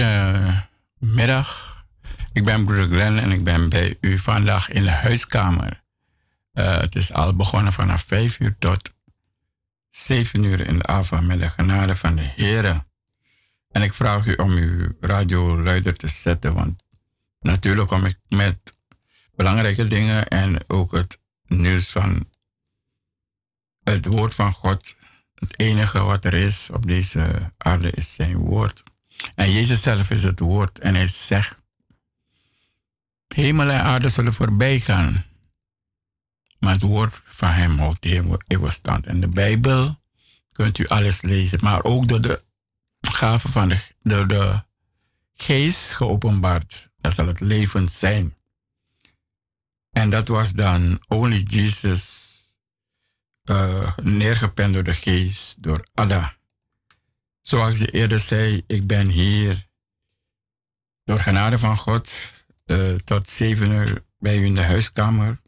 Goedemiddag. Ik ben broeder Glenn en ik ben bij u vandaag in de huiskamer. Uh, het is al begonnen vanaf 5 uur tot 7 uur in de avond met de genade van de Heer. En ik vraag u om uw radio luider te zetten, want natuurlijk kom ik met belangrijke dingen en ook het nieuws van het woord van God. Het enige wat er is op deze aarde is zijn woord. En Jezus zelf is het woord en hij zegt, hemel en aarde zullen voorbij gaan. Maar het woord van hem houdt eeuwig stand. In de Bijbel kunt u alles lezen, maar ook door de gave van de, de geest geopenbaard. Dat zal het leven zijn. En dat was dan only Jesus uh, neergepend door de geest, door Allah. Zoals je eerder zei, ik ben hier door genade van God uh, tot zeven uur bij u in de huiskamer.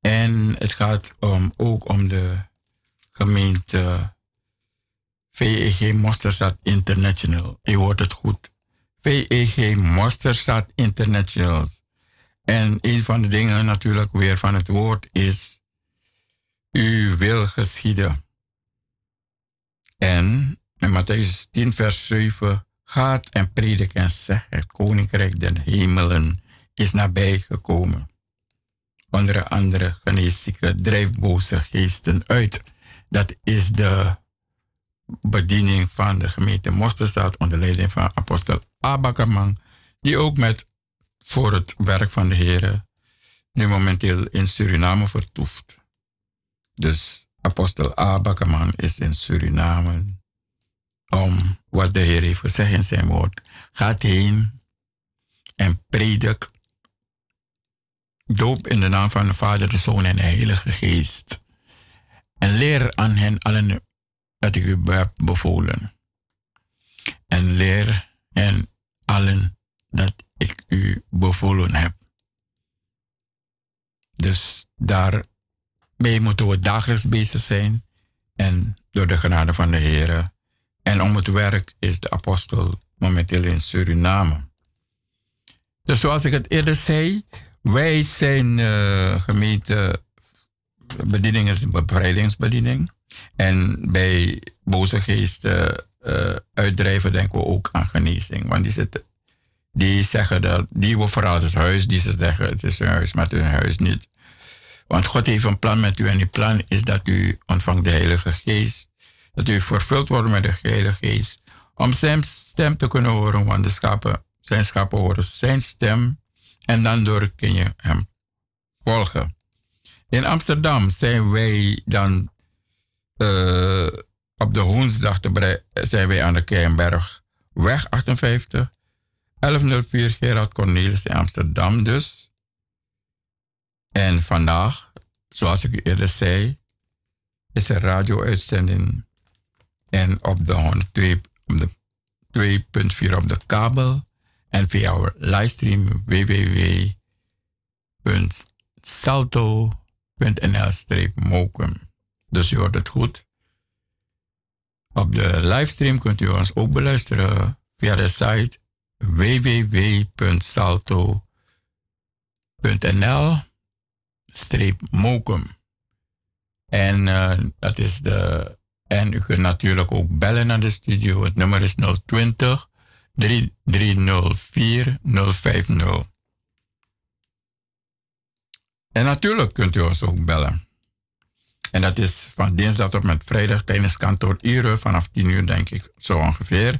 En het gaat om, ook om de gemeente VEG Mosterstad International. Je hoort het goed. VEG Mosterstad International. En een van de dingen natuurlijk weer van het woord is, u wil geschieden. En in Matthäus 10, vers 7 gaat en predik en zeg, het koninkrijk der hemelen is nabij gekomen. Onder andere geneeszieke drijf boze geesten uit. Dat is de bediening van de gemeente Mosterstad onder leiding van apostel Abakaman, die ook met voor het werk van de Heer nu momenteel in Suriname vertoeft. Dus apostel Abakaman is in Suriname om wat de Heer heeft gezegd in zijn woord. Gaat heen en predik. Doop in de naam van de Vader, de Zoon en de Heilige Geest. En leer aan hen allen dat ik u heb bevolen. En leer hen allen dat ik u bevolen heb. Dus daarmee moeten we dagelijks bezig zijn. En door de genade van de Heer en om het werk is de apostel momenteel in Suriname. Dus zoals ik het eerder zei, wij zijn uh, gemeente bediening is een bevrijdingsbediening. En bij boze geesten uh, uitdrijven denken we ook aan genezing. Want die, zitten, die zeggen dat, die wil vooral het huis, die ze zeggen het is hun huis, maar het hun huis niet. Want God heeft een plan met u en die plan is dat u ontvangt de Heilige Geest dat u vervuld wordt met de Heilige Geest. Om zijn stem te kunnen horen, want de schapen, zijn schapen horen zijn stem. En dan door kun je hem volgen. In Amsterdam zijn wij dan uh, op de woensdag zijn wij aan de Keienberg, weg 58. 1104 Gerard Cornelis in Amsterdam dus. En vandaag, zoals ik eerder zei, is er radio-uitzending en op de 2.4 op de kabel en via our livestream www.salto.nl-mokum. Dus u hoort het goed. Op de livestream kunt u ons ook beluisteren via de site www.salto.nl-mokum. En uh, dat is de en u kunt natuurlijk ook bellen naar de studio. Het nummer is 020 3304 050. En natuurlijk kunt u ons ook bellen. En dat is van dinsdag tot met vrijdag tijdens kantooruren vanaf 10 uur, denk ik, zo ongeveer.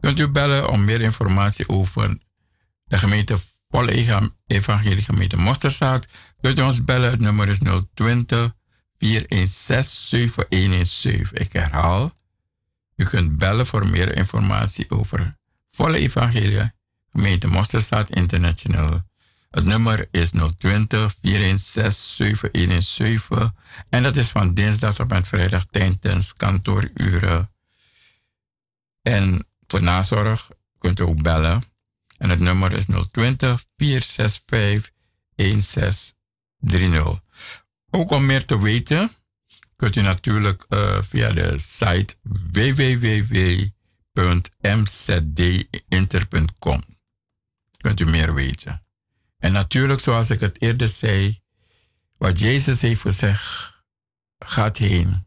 Kunt u bellen om meer informatie over de gemeente Volle Evangelie Gemeente Mosterzaad. Kunt u ons bellen, het nummer is 020 416 Ik herhaal, u kunt bellen voor meer informatie over volle evangelie, gemeente Mosterstad International. Het nummer is 020 416 en dat is van dinsdag tot en vrijdag tijdens kantooruren. En voor nazorg kunt u ook bellen en het nummer is 020 465 1630. Ook om meer te weten, kunt u natuurlijk uh, via de site www.mzdinter.com. Kunt u meer weten. En natuurlijk, zoals ik het eerder zei, wat Jezus heeft gezegd, gaat heen.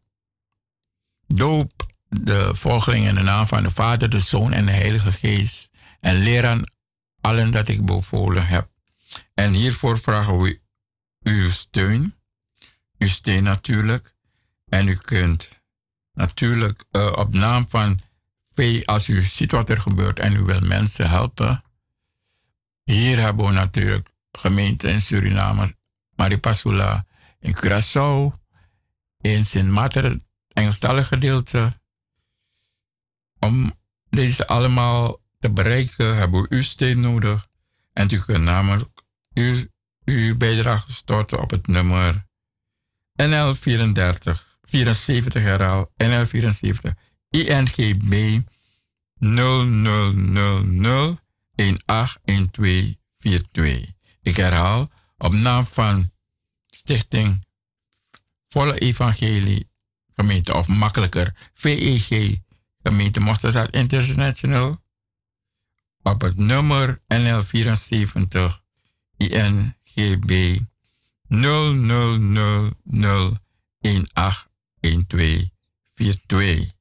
Doop de volgelingen in de naam van de Vader, de Zoon en de Heilige Geest. En leer aan allen dat ik bevolen heb. En hiervoor vragen we uw steun. Uw steun natuurlijk. En u kunt natuurlijk uh, op naam van V, als u ziet wat er gebeurt en u wil mensen helpen. Hier hebben we natuurlijk gemeente in Suriname, Maripasula, in Curaçao, in Sint Maarten, het Engelstalige gedeelte. Om deze allemaal te bereiken hebben we uw steun nodig. En u kunt namelijk uw, bijdrage storten op het nummer NL34 74 herhaal NL74 INGB 0000 181242. Ik herhaal op naam van Stichting Volle Evangelie Gemeente, of makkelijker VEG Gemeente Mosterdzaad International, op het nummer NL74 INGB 0000 1242.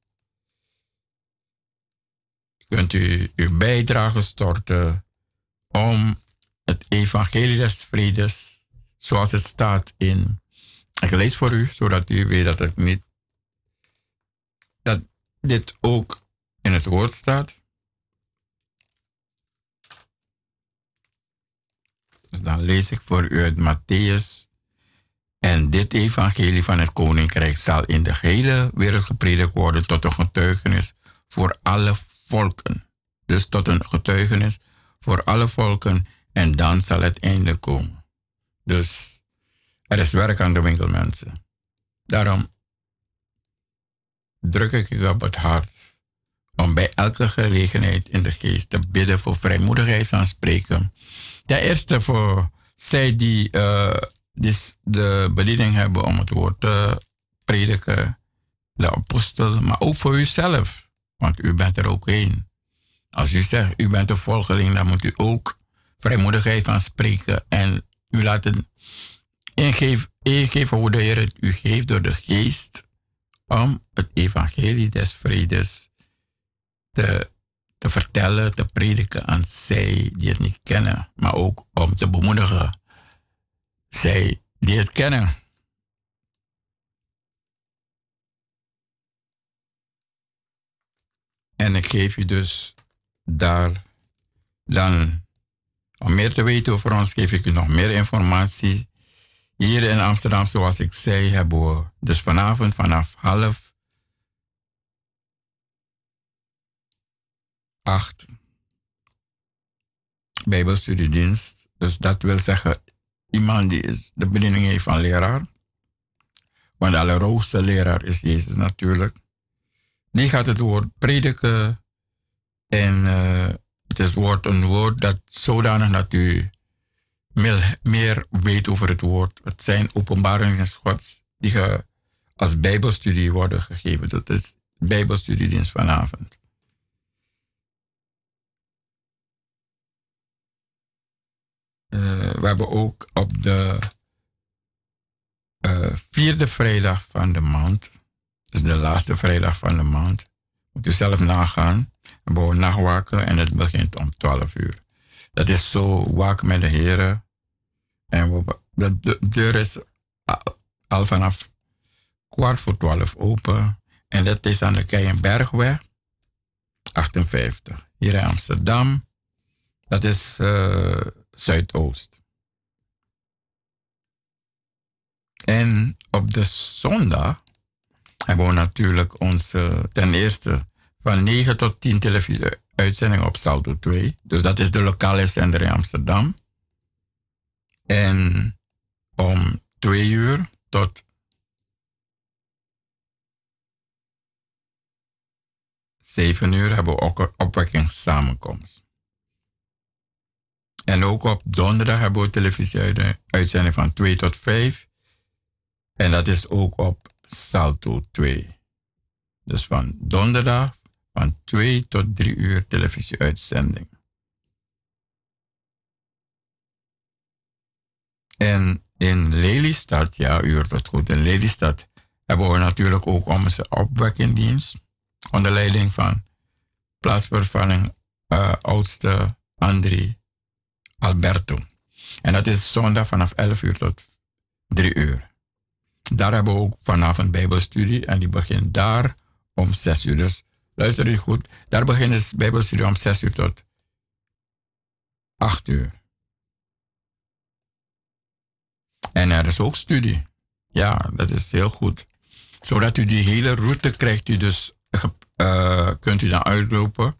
Kunt u uw bijdrage storten om het evangelie des vredes, zoals het staat in. Ik lees voor u, zodat u weet dat het niet. dat dit ook in het woord staat. Dan lees ik voor u uit Matthäus en dit evangelie van het koninkrijk zal in de hele wereld gepredikt worden tot een getuigenis voor alle volken. Dus tot een getuigenis voor alle volken en dan zal het einde komen. Dus er is werk aan de winkel, mensen. Daarom druk ik u op het hart om bij elke gelegenheid in de geest te bidden voor vrijmoedigheid van spreken. Ten eerste voor zij die uh, de bediening hebben om het woord te prediken, de apostel, maar ook voor uzelf, want u bent er ook een. Als u zegt, u bent een volgeling, dan moet u ook vrijmoedigheid van spreken en u laten ingeven hoe de Heer het u geeft door de geest om het evangelie des vredes te, te vertellen, te prediken aan zij die het niet kennen, maar ook om te bemoedigen zij die het kennen. En ik geef u dus daar dan, om meer te weten over ons, geef ik u nog meer informatie. Hier in Amsterdam, zoals ik zei, hebben we dus vanavond vanaf half acht Bijbelstudiedienst. Dus dat wil zeggen iemand die is de bediening heeft van leraar. Want de allerhoogste leraar is Jezus natuurlijk. Die gaat het woord prediken. En uh, het is woord, een woord dat zodanig dat u meer, meer weet over het woord. Het zijn openbaringen Gods die als bijbelstudie worden gegeven. Dat is bijbelstudiedienst vanavond. Uh, we hebben ook op de uh, vierde vrijdag van de maand, dus de laatste vrijdag van de maand, moet u zelf nagaan. We hebben nachtwaken en het begint om 12 uur. Dat is zo waken met de heren. En we, de, deur is al, vanaf kwart voor 12 open. En dat is aan de Keienbergweg 58, hier in Amsterdam. Dat is... Uh, Zuidoost. En op de zondag hebben we natuurlijk onze, ten eerste van 9 tot 10 televisie-uitzendingen op Salto 2. Dus dat is de lokale zender in Amsterdam. En om 2 uur tot 7 uur hebben we ook opwekkingssamenkomst. En ook op donderdag hebben we televisie-uitzending van 2 tot 5. En dat is ook op Salto 2. Dus van donderdag van 2 tot 3 uur televisieuitzending. En in Lelystad, ja, u hoort het goed, in Lelystad hebben we natuurlijk ook onze opwekkingdienst onder leiding van plaatsvervanging uh, oudste Andri Alberto. En dat is zondag vanaf 11 uur tot 3 uur. Daar hebben we ook vanavond Bijbelstudie en die begint daar om 6 uur. Dus luister u goed. Daar begint de Bijbelstudie om 6 uur tot 8 uur. En er is ook studie. Ja, dat is heel goed. Zodat u die hele route krijgt, u dus, uh, kunt u dan uitlopen.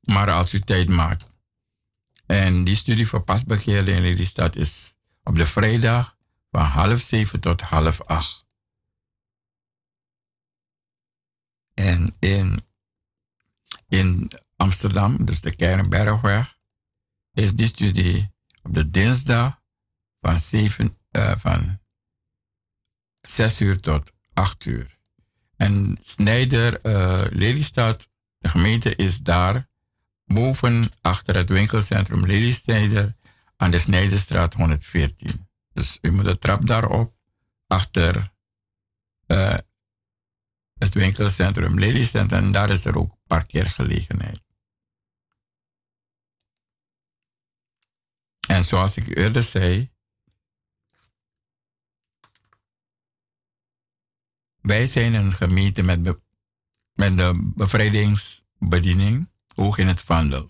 Maar als u tijd maakt. En die studie voor pasbegeerden in Lelystad is op de vrijdag van half zeven tot half acht. En in, in Amsterdam, dus de Kernbergweg, is die studie op de dinsdag van, 7, uh, eh, van 6 uur tot 8 uur. En Snijder uh, Lelystad, de gemeente is daar boven achter het winkelcentrum Lelystijder aan de Snijderstraat 114. Dus u moet de trap daarop achter uh, het winkelcentrum Lelystad en daar is er ook parkeergelegenheid. En zoals ik eerder zei, wij zijn een gemeente met, met de bevrijdingsbediening hoog in het vaandel.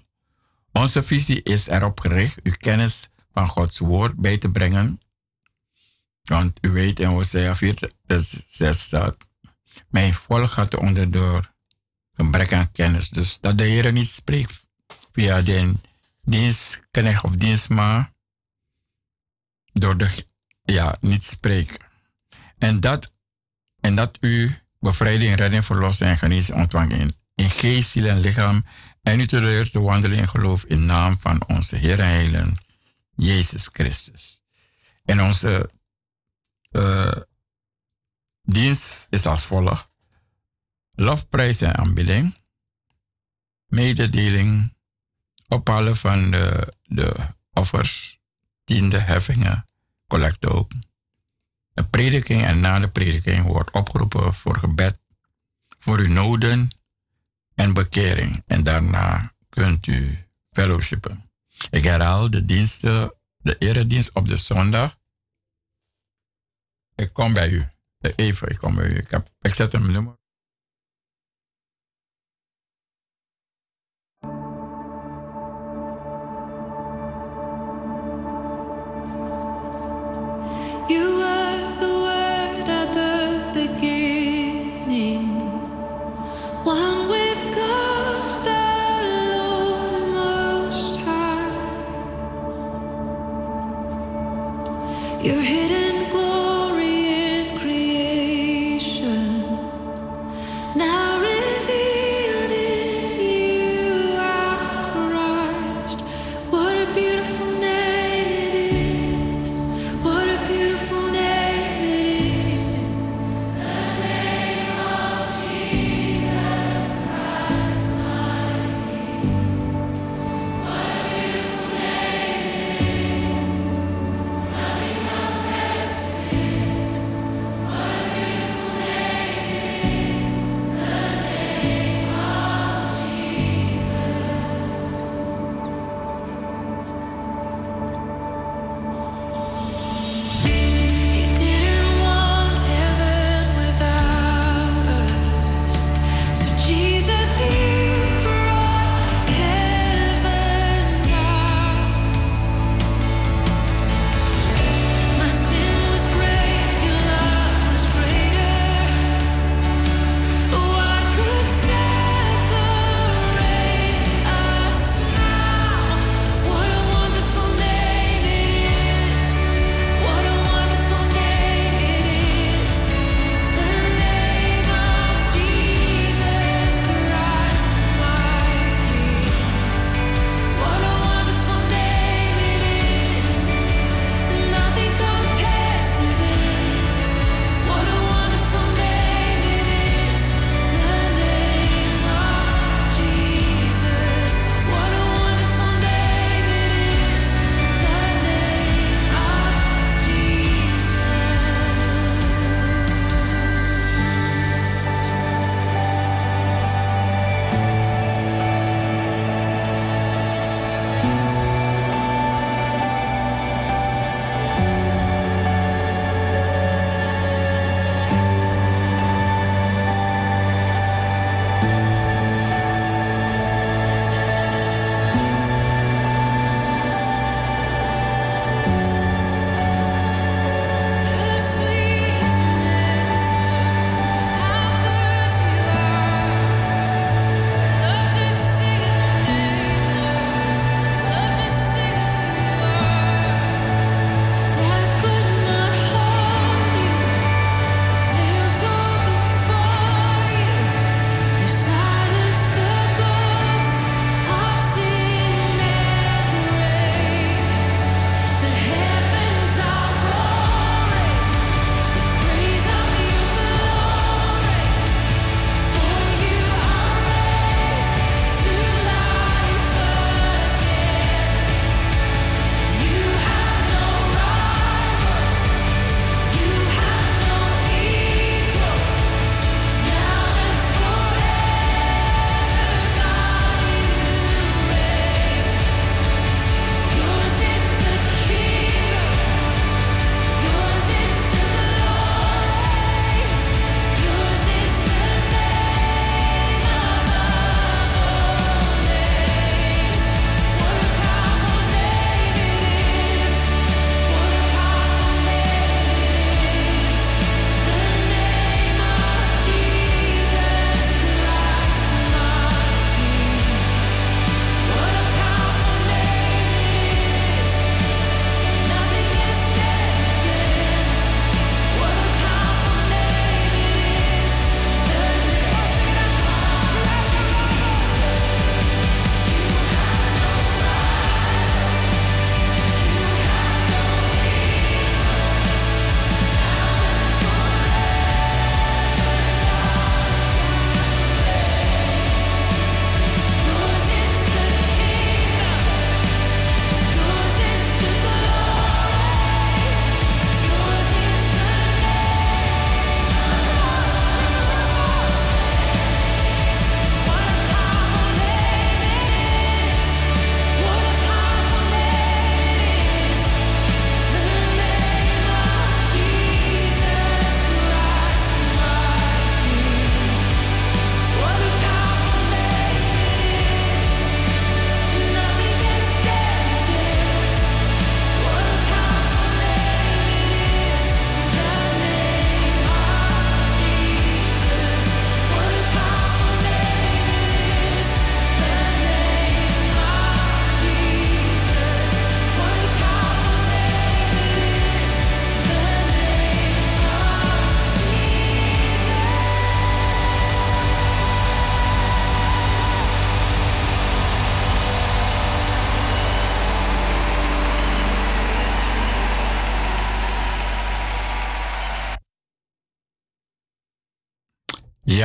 Onze visie is erop gericht uw kennis van Gods woord bij te brengen. Want u weet in Hosea 4, 6 staat, mijn volk gaat onder door gebrek aan kennis. Dus dat de Heer niet spreekt via de dienstknecht of dienstma, door de, ja, niet spreekt. En dat, en dat u bevrijding, redding, verlossing en genezing ontvangt in, in geest, ziel en lichaam en u te leert te wandelen in geloof in naam van onze Heer en Jezus Christus. En onze uh, dienst is als volgt. Lofprijs en aanbidding. Mededeling. Ophalen van de, de offers. Tiende heffingen. Collect ook. De prediking en na de prediking wordt opgeroepen voor gebed. Voor uw noden en bekering. En daarna kunt u fellowshipen. Ik herhaal de diensten, de eredienst op de zondag. Ik kom bij u. Even, ik kom bij u. Ik, heb, ik zet een nummer.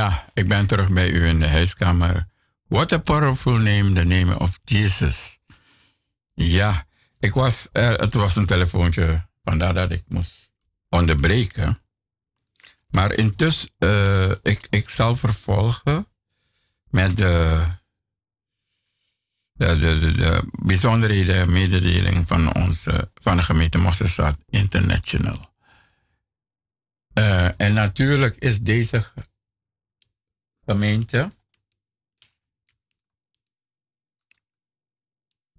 Ja, ik ben terug bij u in de huiskamer. What a powerful name, the name of Jesus. Ja, ik was er, het was een telefoontje, vandaar dat ik moest onderbreken. Maar intussen, uh, ik, ik zal vervolgen met de, de, de, de, de bijzonderheden mededeling van, onze, van de gemeente Mosselstad International. Uh, en natuurlijk is deze gemeente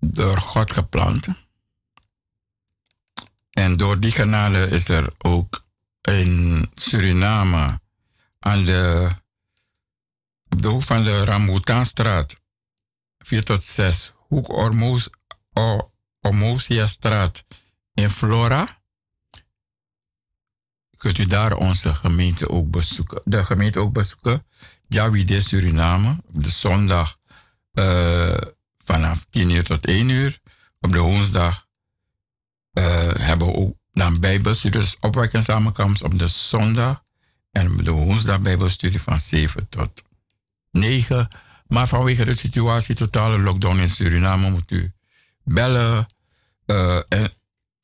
door God geplant. En door die kanalen is er ook in Suriname aan de, op hoek van de Rambutanstraat 4 tot 6, hoek Ormos, Ormosia straat in Flora. Kunt u daar onze gemeente ook bezoeken. De gemeente ook bezoeken. Jawide Suriname. De zondag uh, vanaf 10 uur tot 1 uur. Op de woensdag uh, hebben we ook dan bijbelstudies opwekken samenkomst op de zondag. En op de woensdag bijbelstudie van 7 tot 9. Maar vanwege de situatie, totale lockdown in Suriname, moet u bellen en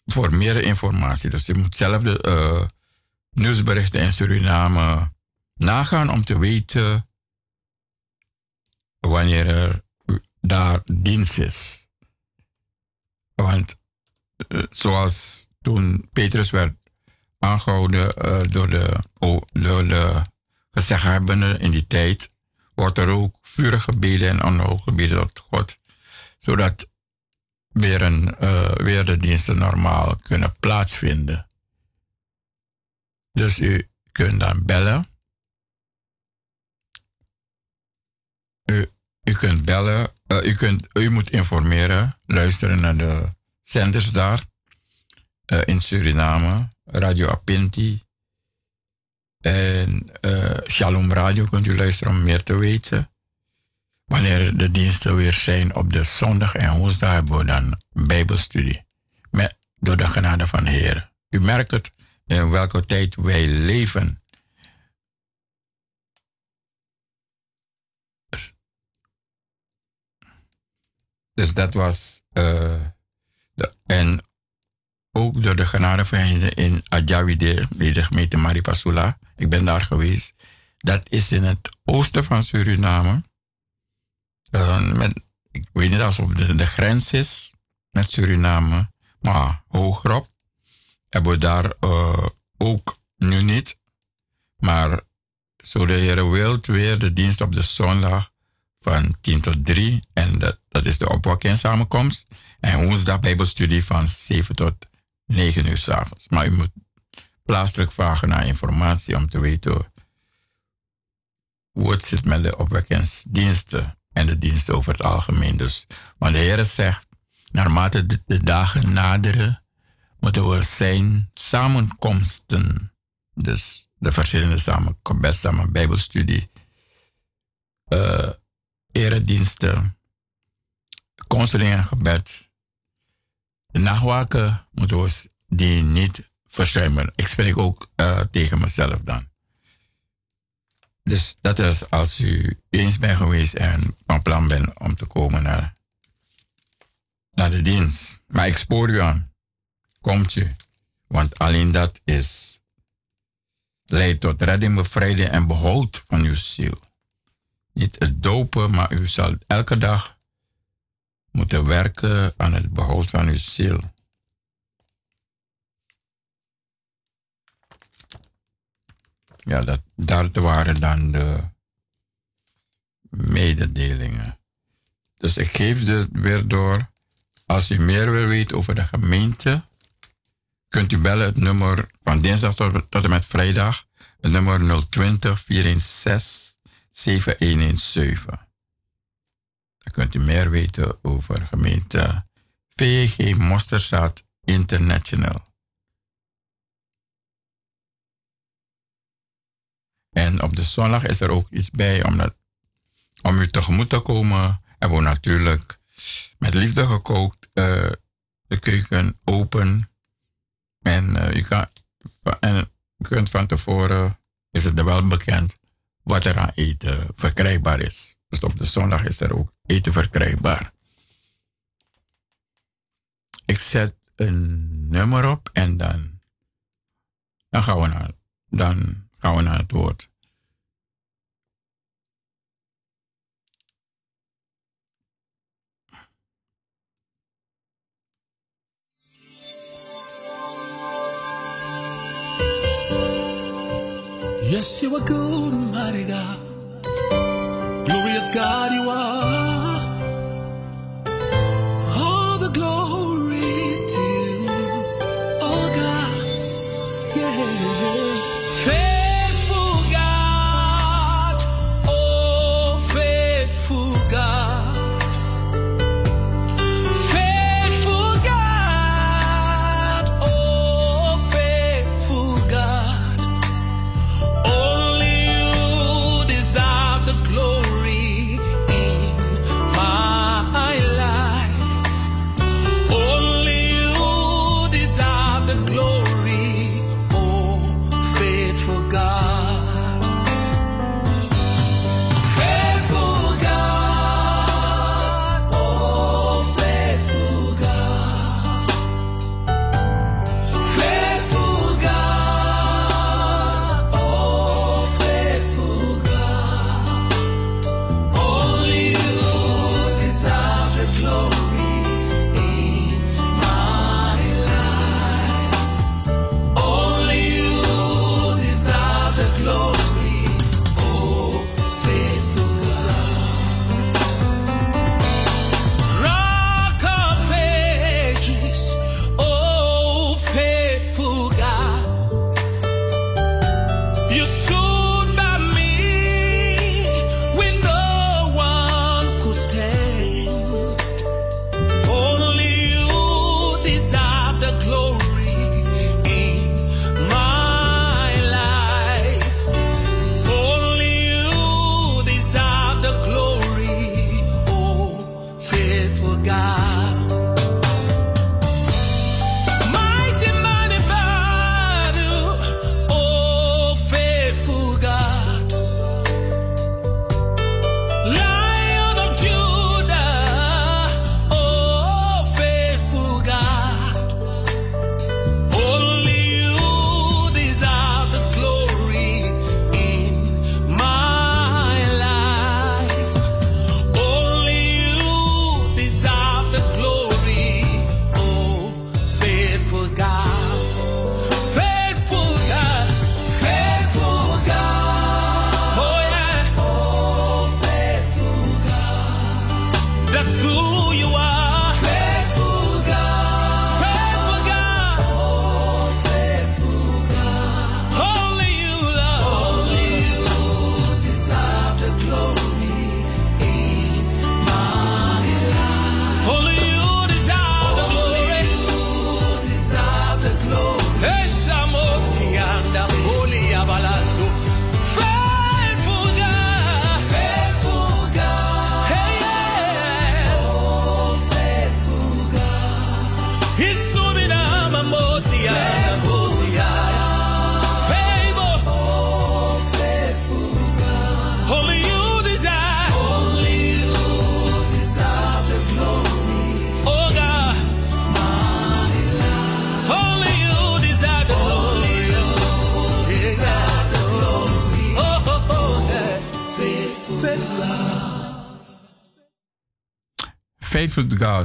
voor meer informatie. Dus u moet zelf de nieuwsberichten in Suriname nagaan om te weten wanneer er daar dienst is. Want uh, zoals toen Petrus werd aangehouden door de, door de in die tijd, wordt er ook vurig gebeden en onhoog gebeden tot God. Zodat weer, een, uh, weer de diensten normaal kunnen plaatsvinden. Dus u kunt dan bellen. U, u kunt bellen. Uh, u, kunt, u moet informeren. Luisteren naar de zenders daar. Uh, in Suriname. Radio Apinti. En uh, Shalom Radio kunt u luisteren om meer te weten. Wanneer de diensten weer zijn op de zondag en woensdag hebben we dan bijbelstudie. Met, door de genade van de Heer. U merkt het in welke tijd wij leven. Dus dat was... Uh, de, en ook door de genade van in Adjawide, bij de gemeente Maripasula. Ik ben daar geweest. Dat is in het oosten van Suriname. Uh, met, ik weet niet alsof de, de grens is met Suriname, maar hogerop hebben we daar uh, ook nu niet. Maar zo de Heer wilt weer de dienst op de zondag van 10 tot 3. En dat, is de opwakking samenkomst. En woensdag bijbelstudie van 7 tot 9 uur s'avonds. Maar u moet plaatselijk vragen naar informatie om te weten hoe het zit met de opwekkingsdiensten en de diensten over het algemeen. Dus, want de Heer zegt, naarmate de, dagen naderen, moeten we zijn samenkomsten. Dus de verschillende samenkomsten, samen bijbelstudie, uh, erediensten, consuling en gebed, de nachtwaken moeten we die niet verzuimen. Ik spreek ook uh, tegen mezelf dan. Dus dat is als u eens bent geweest en van plan bent om te komen naar, naar de dienst. Maar ik spoor u aan. Komt u. Want alleen dat is leidt tot redding, bevrijding en behoud van uw ziel. Niet het dopen, maar u zal elke dag moeten werken aan het behoud van uw ziel. Ja, dat, dat waren dan de mededelingen. Dus ik geef dus weer door. Als u meer wil weten over de gemeente, kunt u bellen het nummer van dinsdag tot, tot en met vrijdag. Het nummer 020 416 7117. Dan kunt u meer weten over gemeente VG Mosterstad International. En op de zondag is er ook iets bij om, dat, om u tegemoet te komen. Hebben we natuurlijk met liefde gekookt, uh, de keuken open. En, uh, u kan, en u kunt van tevoren, is het er wel bekend, wat er aan eten verkrijgbaar is. Dus op de zondag is er ook eten verkrijgbaar. Ik zet een nummer op en dan, dan, gaan, we naar, dan gaan we naar het woord. Yes, you. Glorious God,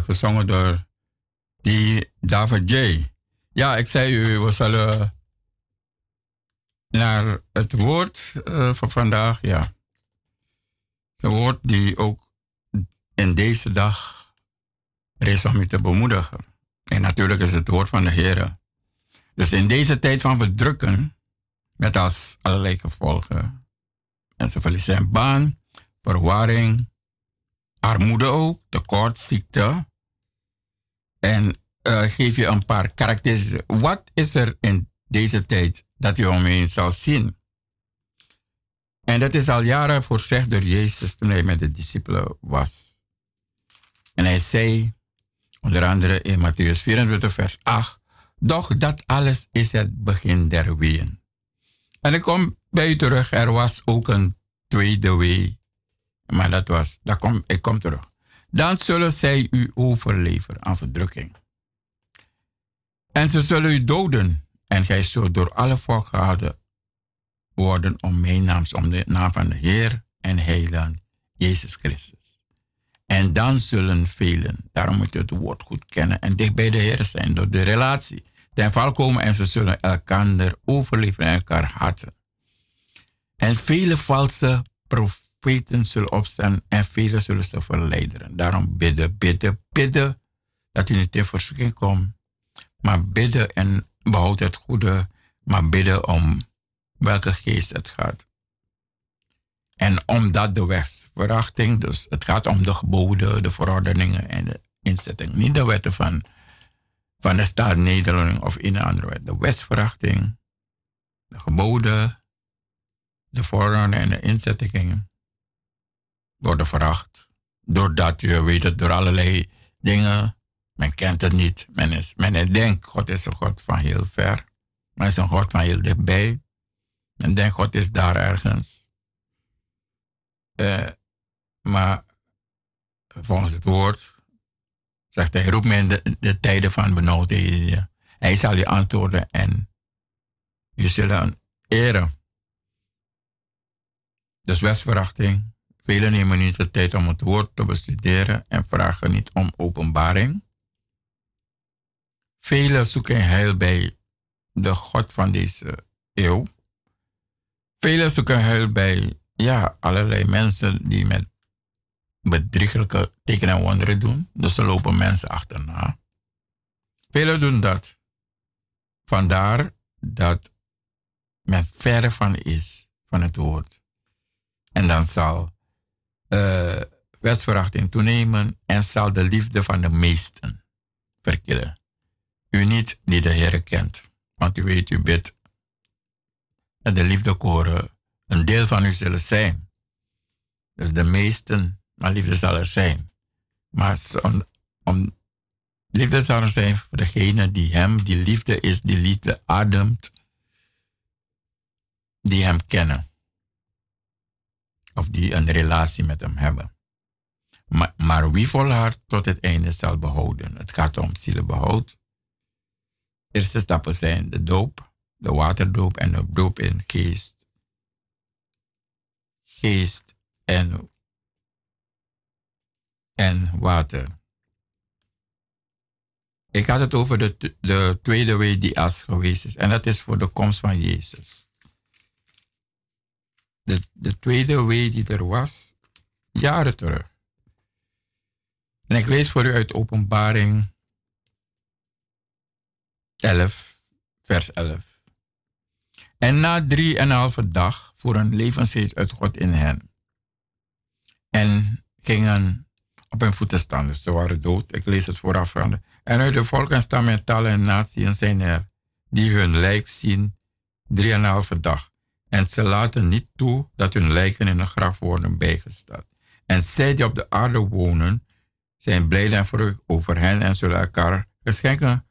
gezongen door die David J. Ja, ik zei u, we zullen naar het woord eh, van vandaag. Ja. Het woord die ook in deze dag er is om u te bemoedigen. En natuurlijk is het woord van de Heer. Dus in deze tijd van verdrukken, met als allerlei gevolgen. Mensen verliezen zijn baan, verwarring, armoede ook, tekort, ziekte. En eh, geef je een paar karakteristieken. Wat is er in deze tijd dat je omheen zal zien? En dat is al jaren voorzegd door Jezus toen hij met de discipelen was. En hij zei, onder andere in Matthäus 24, vers 8, doch dat alles is het begin der weeën. En ik kom bij u terug, er was ook een tweede wee. Maar dat was, dat kom, ik kom terug. Dan zullen zij u overleveren aan verdrukking. En ze zullen u doden. En gij zult door alle volk gehouden worden om mijn naam, om de naam van de Heer en Heiland, Jezus Christus. En dan zullen velen, daarom moet je het woord goed kennen en dicht bij de Heer zijn door de relatie, ten val komen en ze zullen elkaar overleveren en elkaar haten. En vele valse profeten zullen opstaan en velen zullen ze verleideren. Daarom bidden, bidden, bidden dat u niet in verzoeking komt. Maar bidden en behoud het goede, maar bidden om welke geest het gaat. En omdat de wetsverachting, dus het gaat om de geboden, de verordeningen en de inzetting, niet de wetten van, van de staat Nederland of in een andere wet. De wetsverachting, de geboden, de verordeningen en de inzettingen worden veracht. Doordat je weet het door allerlei dingen, men kent het niet, men, is, men denkt God is een God van heel ver, men is een God van heel dichtbij. Men denkt God is daar ergens. Uh, maar volgens het woord zegt hij, roep me in de, de tijden van benauwdheden. Hij zal je antwoorden en je zullen eren. Dus wetsverachting. Velen nemen niet de tijd om het woord te bestuderen en vragen niet om openbaring. Velen zoeken heil bij de God van deze eeuw. Velen zoeken heil bij ja, allerlei mensen die met bedriegelijke tekenen en wonderen doen. Dus er lopen mensen achterna. Velen doen dat. Vandaar dat men verre van is van het woord. En dan zal uh, wetsverachting toenemen en zal de liefde van de meesten verkillen. U niet die de Heer kent, want u weet, u bidt en de liefde koren een deel van u zullen zijn. Dus de meesten, maar liefde zal er zijn. Maar om, om liefde zal er zijn voor degene die hem, die liefde is, die liefde ademt, die hem kennen. Of die een relatie met hem hebben. Maar, maar wie volhardt tot het einde zal behouden. Het gaat om zielenbehoud. Eerste stappen zijn de doop, de waterdoop en de doop in geest geest en, en water. Ik had het over de, de tweede wee die als geweest is. En dat is voor de komst van Jezus. De, de tweede wee die er was, jaren terug. En ik lees voor u uit Openbaring 11, vers 11. En na drie en halve dag voor een levensgeest uit God in hen. En gingen op hun voeten staan, dus ze waren dood. Ik lees het vooraf. En uit de volken, stammen, talen en naties zijn er die hun lijk zien drie en halve dag. En ze laten niet toe dat hun lijken in een graf worden bijgesteld. En zij die op de aarde wonen, zijn blij en verrukt over hen en zullen elkaar geschenken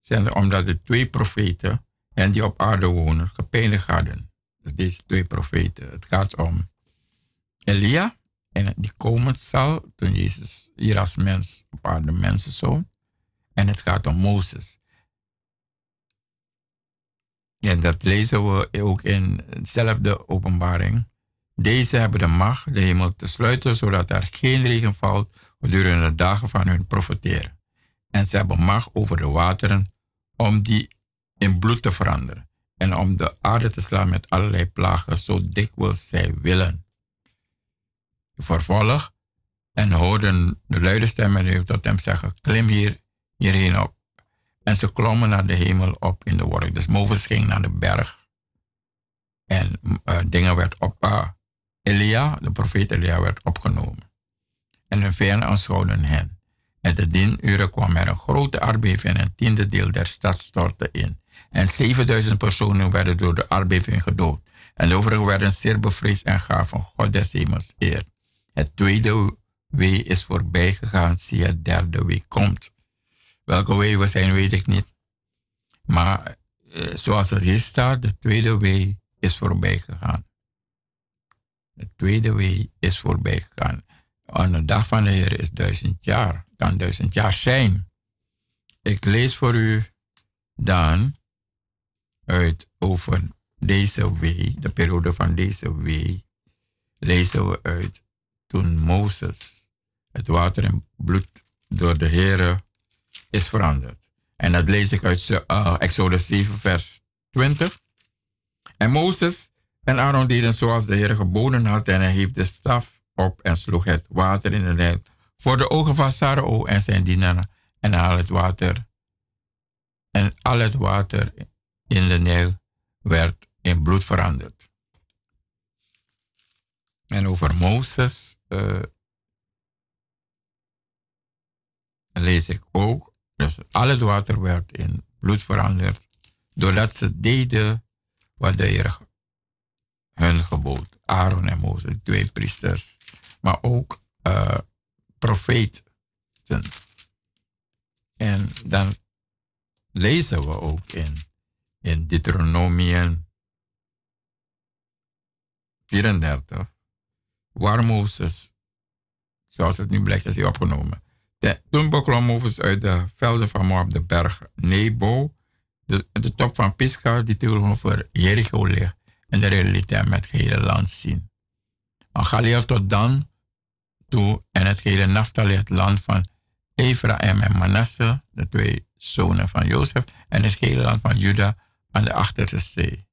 zijn, omdat de twee profeten en die op aarde wonen gepeinigd hadden. Dus deze twee profeten. Het gaat om Elia en die komen zal toen Jezus hier als mens op aarde mensen zo. En het gaat om Mozes. En dat lezen we ook in dezelfde openbaring. Deze hebben de macht de hemel te sluiten, zodat er geen regen valt gedurende de dagen van hun profeteren. En ze hebben macht over de wateren om die in bloed te veranderen en om de aarde te slaan met allerlei plagen, zo dikwijls zij willen. Vervolg en hoorden de luide stemmen tot hem zeggen, klim hier, hierheen op. En ze klommen naar de hemel op in de wolk. Dus Mozes ging naar de berg. En uh, dingen werd op, uh, Elia, de profeet Elia, werd opgenomen. En hun vijanden aanschouwden hen. En de dien uren kwam er een grote aardbeving en een tiende deel der stad stortte in. En 7000 personen werden door de aardbeving gedood. En de overigen werden zeer bevreesd en gaven God des hemels eer. Het tweede wee is voorbij gegaan, zie het derde wee komt. Welke wee we zijn, weet ik niet. Maar eh, zoals er hier staat, de tweede wee is voorbij gegaan. De tweede wee is voorbij gegaan. Aan de dag van de Heer is duizend jaar. Kan duizend jaar zijn. Ik lees voor u dan uit over deze wee, de periode van deze wee, lezen we uit toen Mozes het water in bloed door de Heer is veranderd. En dat lees ik uit uh, Exodus 7, vers 20. En Mozes en Aaron deden zoals de Heer geboden had en hij hief de staf op en sloeg het water in de Nijl voor de ogen van Sarao en zijn dienaren en al het water en al het water in de Nijl werd in bloed veranderd. En over Mozes uh, lees ik ook. Dus al het water werd in bloed veranderd. Doordat ze deden wat de Heer hun gebood. Aaron en Mozes, twee priesters. Maar ook uh, profeten. En dan lezen we ook in, in Deuteronomium 34, waar Mozes, zoals het nu blijkt, is hij opgenomen. De, Mozes uit de velden van Moab de berg Nebo, de, de top van Pisgah, die tegenover Jericho ligt, en de realiteit met het hele land zien. En Galilea tot dan toe en het hele Naftali, het land van Ephraim en Manasse, de twee zonen van Jozef, en het hele land van Juda aan de achterste zee.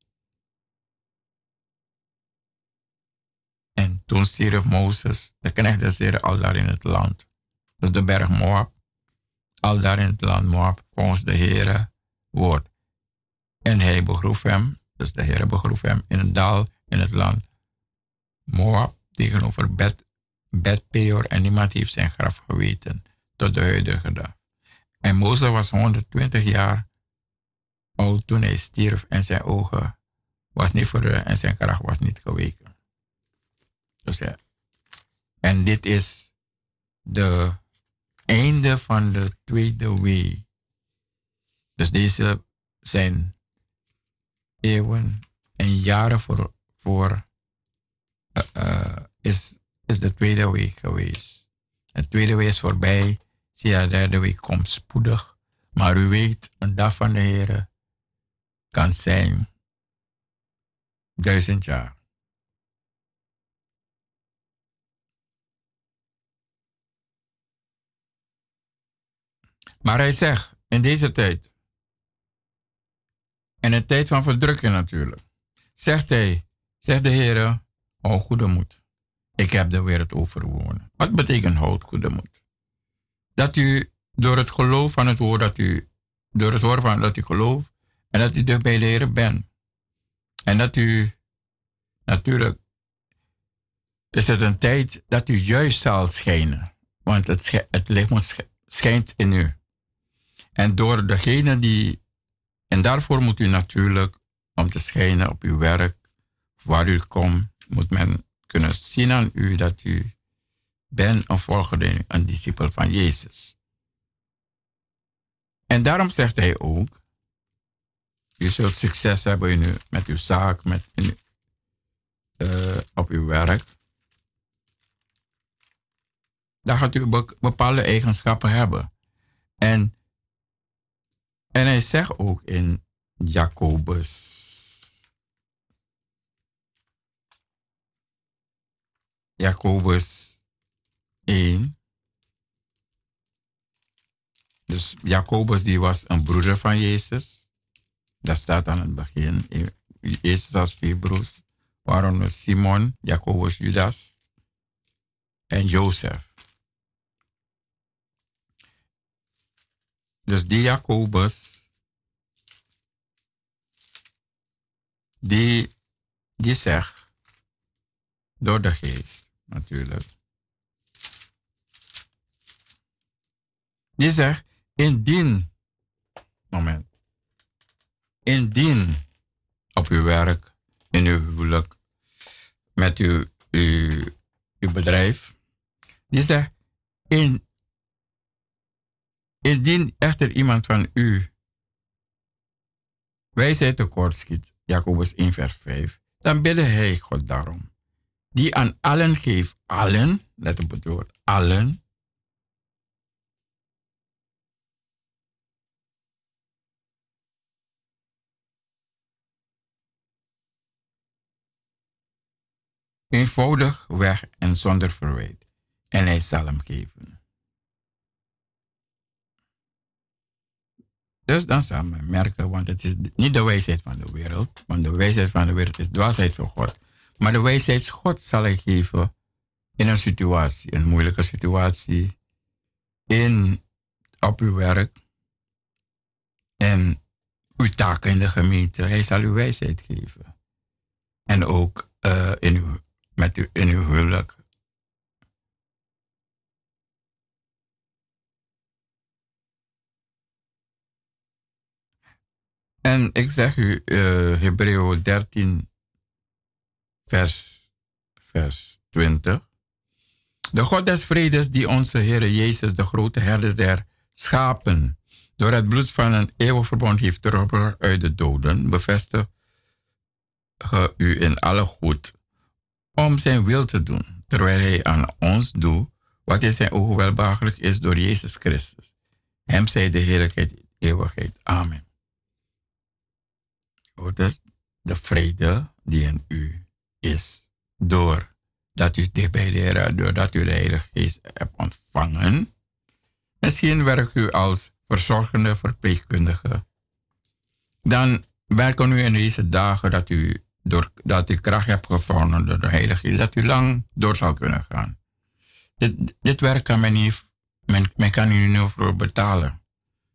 En toen stierf Mozes, de knecht des al daar in het land. Dus de berg Moab, al daar in het land Moab, volgens de Heere woord. En hij begroef hem, dus de Heere begroef hem in een dal in het land Moab, tegenover Bet, Bet Peor, en niemand heeft zijn graf geweten tot de huidige dag. En Mozes was 120 jaar oud toen hij stierf en zijn ogen was niet verreur en zijn kracht was niet geweken. Dus ja. En dit is de einde van de tweede wee. Dus deze zijn eeuwen en jaren voor, voor uh, is, is de tweede week geweest. De tweede week is voorbij. Zie je, de derde week komt spoedig. Maar u weet, een dag van de Heer kan zijn duizend jaar. Maar hij zegt, in deze tijd, en een tijd van verdrukking natuurlijk, zegt hij, zegt de Heer, oh goede moed. Ik heb de wereld overwonnen. Wat betekent houd goede moed? Dat u door het geloof van het woord dat u, door het woord van dat u gelooft, en dat u dicht bij de Heer bent. En dat u, natuurlijk, is het een tijd dat u juist zal schijnen. Want het, het licht schijnt in u. En door degene die. En daarvoor moet u natuurlijk, om te schijnen op uw werk, waar u komt, moet men kunnen zien aan u dat u bent een volgeling, een discipel van Jezus. En daarom zegt hij ook, u zult succes hebben in met uw zaak, met in, uh, op uw werk. Dan gaat u bepaalde eigenschappen hebben. En en hij zegt ook in Jacobus. Jacobus 1. Dus Jacobus die was een broeder van Jezus. Dat staat aan het begin. Jezus had vier broers. Waaronder Simon, Jacobus, Judas en Jozef. Dus die Jacobus, die, die zegt, door de geest natuurlijk, die zegt, indien, moment, indien op uw werk, in uw huwelijk, met uw, uw, uw bedrijf, die zegt, in, Indien echter iemand van u wijsheid tekort schiet, Jacobus 1 vers 5, dan bidde hij God daarom. die aan allen geeft. Allen, let op het woord, allen. Eenvoudig weg en zonder verwijt. En hij zal hem geven. Dus dan zal men merken, want het is niet de wijsheid van de wereld, want de wijsheid van de wereld is dwaasheid van God. Maar de wijsheid God zal hij geven in een situatie, een moeilijke situatie, in, op uw werk en uw taken in de gemeente. Hij zal u wijsheid geven. En ook uh, in, uw, met u, in uw huwelijk. En ik zeg u, uh, Hebreeën 13, vers, vers 20. De God des vredes die onze Heer Jezus, de grote herder der schapen, door het bloed van een eeuwig verbond heeft teruggebracht uit de doden, bevestigt u in alle goed om zijn wil te doen, terwijl hij aan ons doet wat in zijn ogen welbehagelijk is door Jezus Christus. Hem zij de heerlijkheid, eeuwigheid. Amen. Oh, dat is de vrede die in u is door dat u dicht bij de doordat u de Heilige Geest hebt ontvangen. Misschien werkt u als verzorgende verpleegkundige. Dan werken u in deze dagen dat u, door, dat u kracht hebt gevonden door de Heilige Geest, dat u lang door zal kunnen gaan. Dit, dit werk kan men niet, men, men kan u niet voor betalen.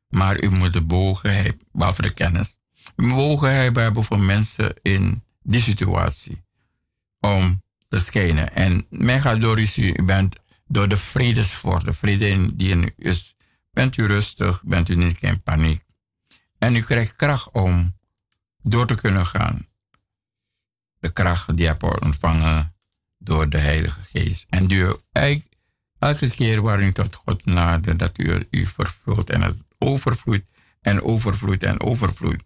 Maar u moet de bogenheid, behalve de kennis, bogenheid hebben voor mensen in die situatie om te schijnen. En men gaat door u bent door de vredesvorst, de vrede die in u is, bent u rustig, bent u niet in paniek. En u krijgt kracht om door te kunnen gaan. De kracht die je hebt ontvangen door de Heilige Geest. En die elke keer waar u tot God nadert, dat u u vervult en het overvloeit en overvloeit en overvloeit.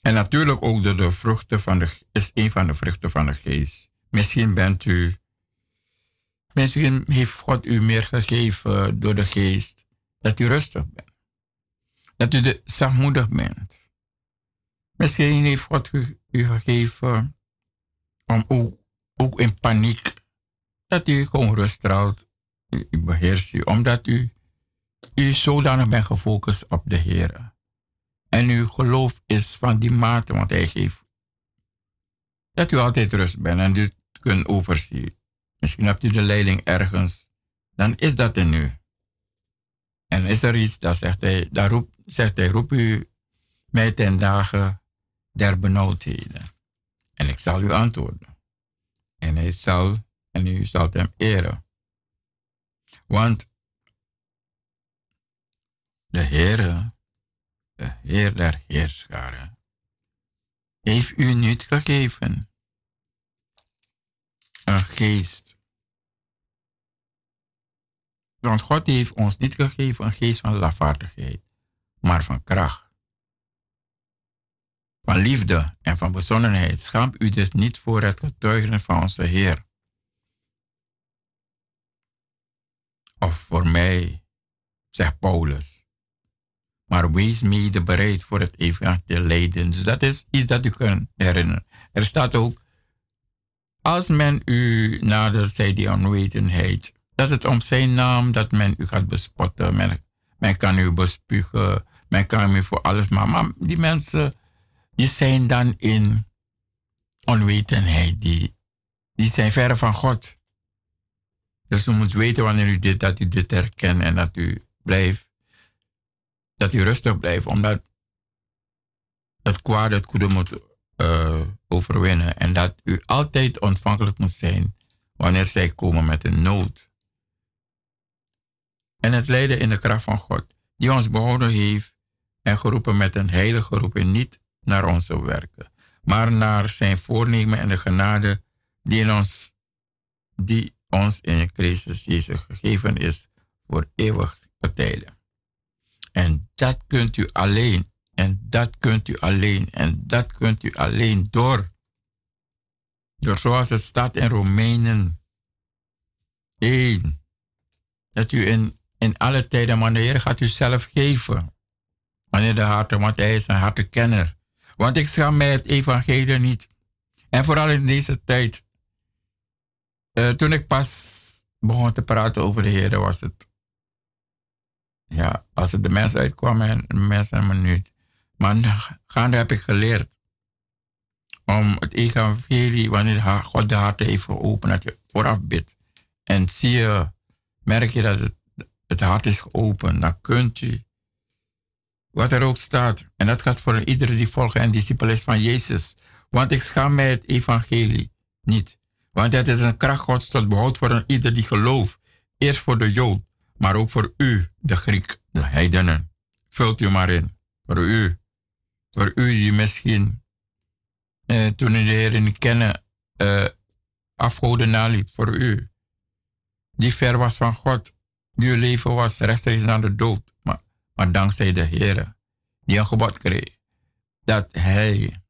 En natuurlijk ook de, de vruchten van de, is een van de vruchten van de geest. Misschien bent u, misschien heeft God u meer gegeven door de geest dat u rustig bent. Dat u de, zachtmoedig bent. Misschien heeft God u, u gegeven om ook, ook in paniek, dat u gewoon rust u, u beheerst u, omdat u, u zodanig bent gefocust op de Heer. En uw geloof is van die mate, want hij geeft. Dat u altijd rust bent en u kunt overzien. Misschien hebt u de leiding ergens. Dan is dat in u. En is er iets, dat zegt hij, daar roep, zegt hij, roep u mij ten dagen der benauwdheden. En ik zal u antwoorden. En hij zal, en u zal hem eren. Want de Heere de Heer der Heerscharen, heeft u niet gegeven een geest. Want God heeft ons niet gegeven een geest van lafhartigheid, maar van kracht. Van liefde en van bezonnenheid. Schaam u dus niet voor het getuigen van onze Heer. Of voor mij, zegt Paulus. Maar wees mede bereid voor het evangelie lijden. Dus dat is iets dat u kunt herinneren. Er staat ook, als men u nadert, zij die onwetendheid, dat het om zijn naam dat men u gaat bespotten. Men, men kan u bespugen, men kan u voor alles maar. Maar die mensen, die zijn dan in onwetendheid. Die, die zijn ver van God. Dus u moet weten wanneer u dit, dat u dit herkent en dat u blijft dat u rustig blijft, omdat het kwaad het goede moet uh, overwinnen. En dat u altijd ontvankelijk moet zijn wanneer zij komen met een nood. En het lijden in de kracht van God, die ons behouden heeft en geroepen met een heilige roeping, niet naar onze werken, maar naar zijn voornemen en de genade die, ons, die ons in Christus Jezus gegeven is voor eeuwig tijden. En dat kunt u alleen. En dat kunt u alleen. En dat kunt u alleen door Door zoals het staat in Romeinen 1. Dat u in, in alle tijden, maar Heer gaat u zelf geven. Wanneer de harten, want hij is een hartenkenner. Want ik schaam mij het evangelie niet. En vooral in deze tijd. Uh, toen ik pas begon te praten over de Heer, was het. Ja, als het de mensen uitkwam en de mensen een minuut. Maar gaande heb ik geleerd om het evangelie, wanneer God de hart heeft geopend, dat je vooraf bidt. En zie je, merk je dat het, het hart is geopend, dan kunt je, wat er ook staat, en dat gaat voor iedereen die volgt en discipel is van Jezus. Want ik schaam mij het evangelie niet. Want het is een kracht Gods tot behoud voor een ieder die gelooft. Eerst voor de Jood, maar ook voor u, de Griek, de heidenen. Vult u maar in. Voor u. Voor u die misschien eh, toen u de Heer niet kennen, eh, afgoden naliep. Voor u. Die ver was van God. Die uw leven was rechtstreeks naar de dood. Maar, maar dankzij de Heer, die een gebod kreeg. Dat hij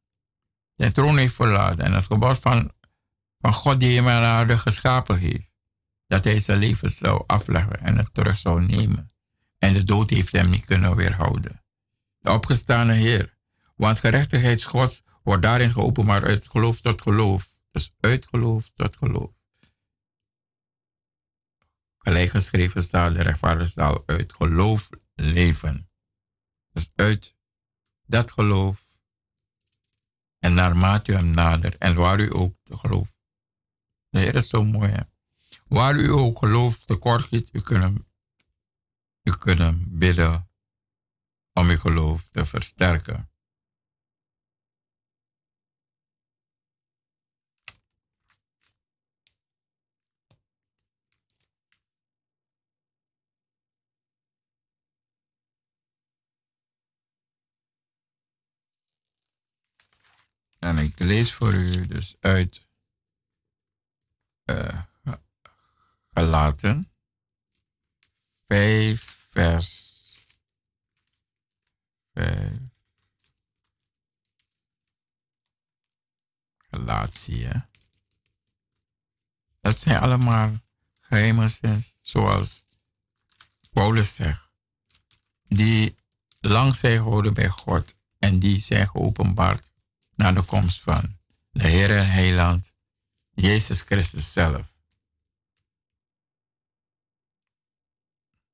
zijn troon heeft verlaten. En het gebod van van God die hem aan aarde geschapen heeft. Dat hij zijn leven zou afleggen en het terug zou nemen. En de dood heeft hem niet kunnen weerhouden. De opgestane Heer. Want gerechtigheid Gods wordt daarin geopenbaard uit geloof tot geloof. Dus uit geloof tot geloof. Gelijk geschreven staat, de rechtvaardige zal uit geloof leven. Dus uit dat geloof. En naarmate u hem nader en waar u ook de geloof de Heer is zo mooi. Hè? Waar u ook geloof tekort zit, u kunt, u kunt bidden om uw geloof te versterken. En ik lees voor u dus uit uh, gelaten. 5 vers 5. Galatie. Dat zijn allemaal geheimen, zoals Paulus zegt, die lang zijn gehouden bij God en die zijn geopenbaard naar de komst van de Heer en Heiland Jezus Christus zelf.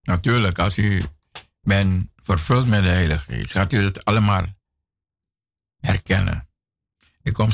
Natuurlijk, als u bent vervuld met de Heilige Geest, gaat u het allemaal herkennen. Ik kom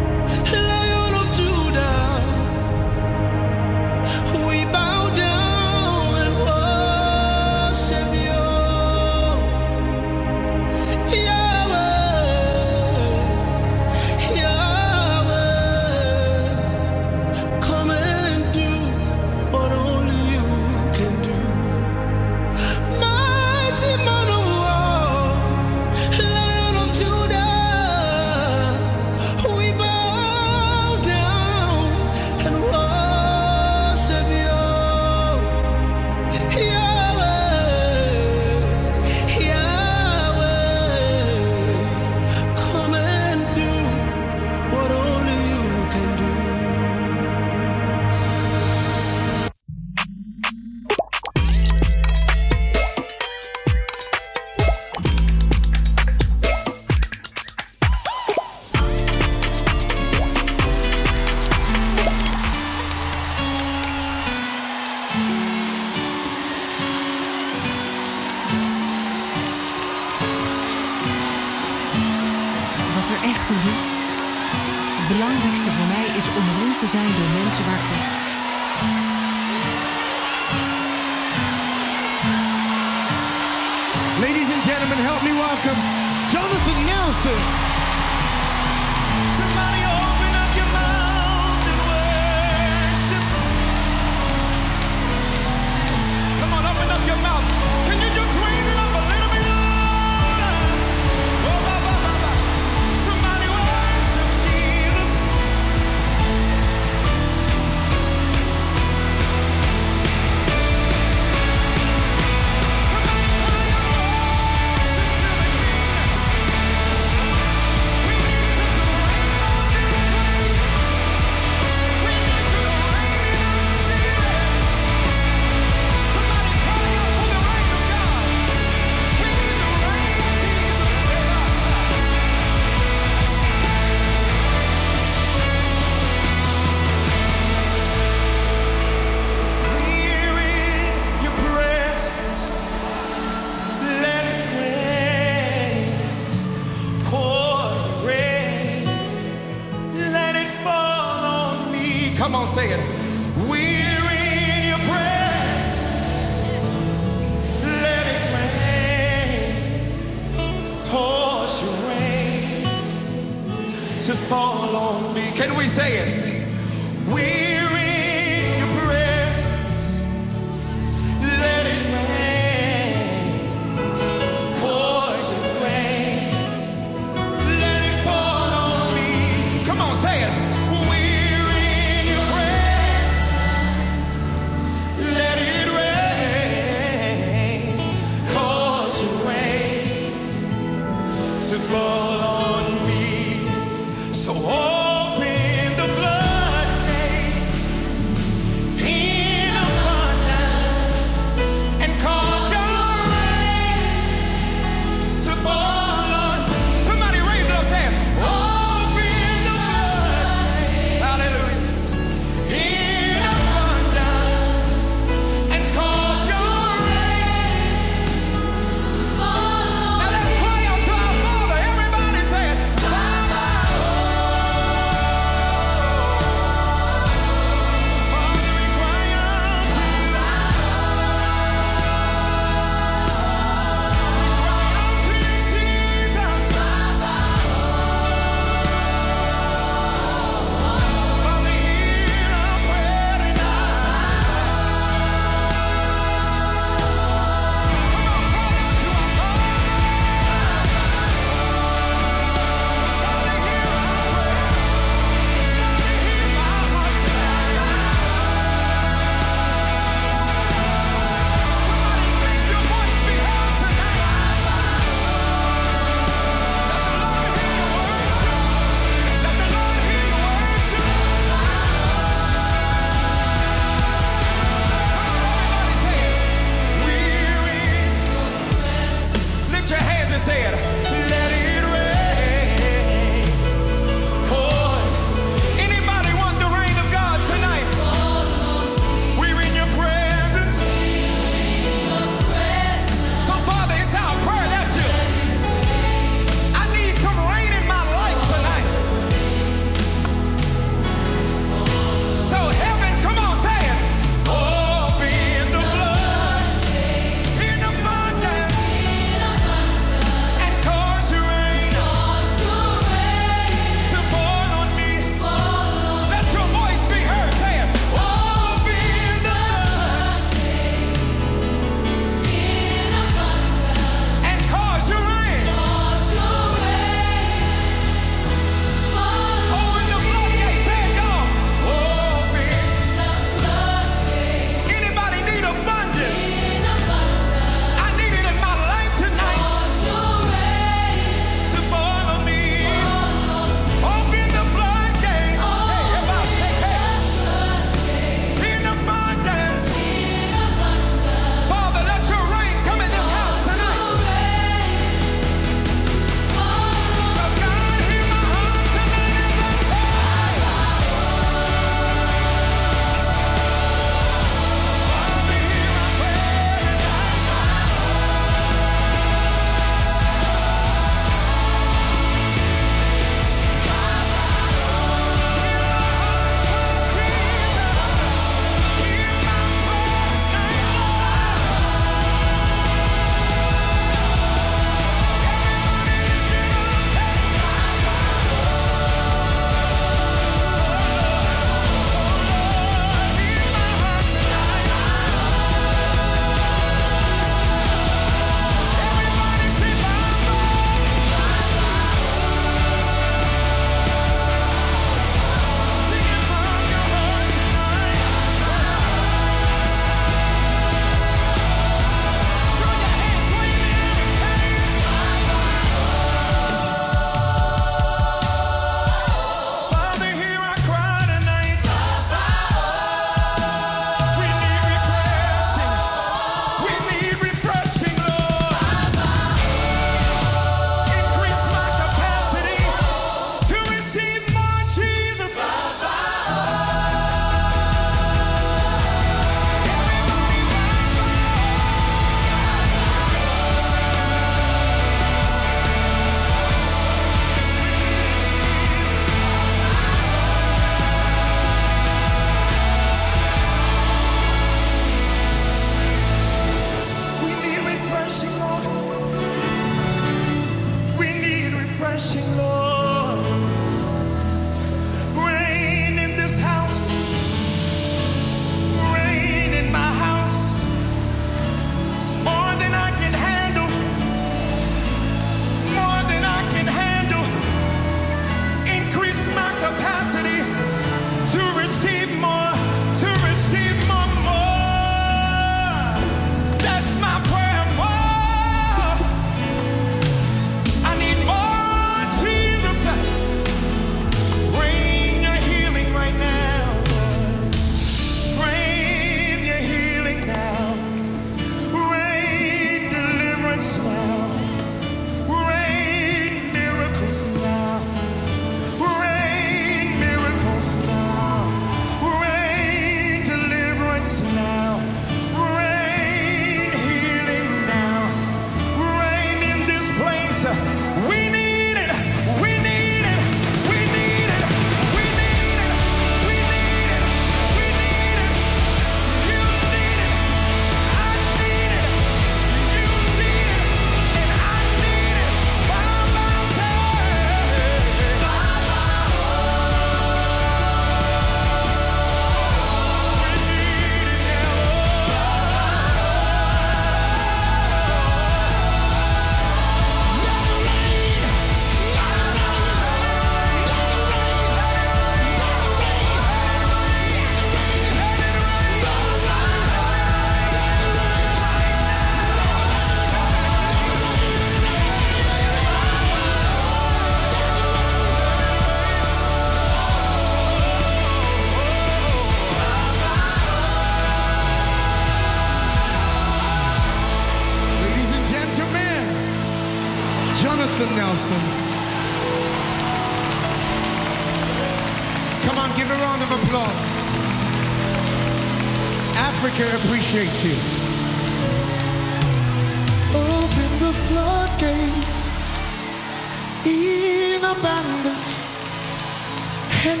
and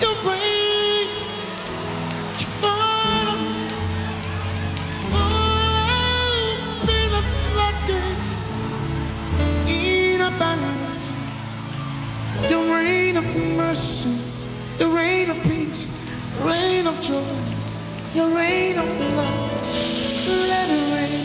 your rain in abundance. Your rain of mercy, your rain of peace, rain of joy, your rain of love. Let it rain.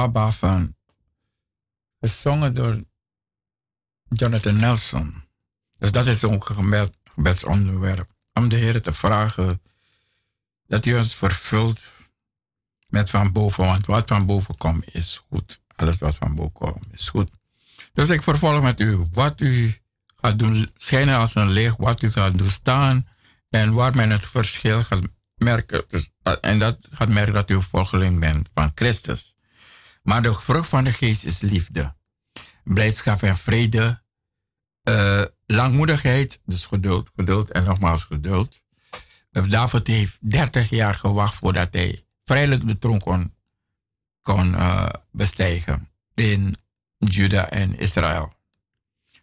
Baba van, gezongen door Jonathan Nelson. Dus dat is een gebed, gebedsonderwerp. Om de Heer te vragen dat hij ons vervult met van boven. Want wat van boven komt is goed. Alles wat van boven komt is goed. Dus ik vervolg met u. Wat u gaat doen schijnen als een licht. Wat u gaat doen staan. En waar men het verschil gaat merken. Dus, en dat gaat merken dat u volgeling bent van Christus. Maar de vrucht van de geest is liefde. Blijdschap en vrede. eh, langmoedigheid, dus geduld, geduld en nogmaals geduld. Eh, David heeft 30 jaar gewacht voordat hij vrijelijk de troon kon, kon eh, bestijgen in Juda en Israël.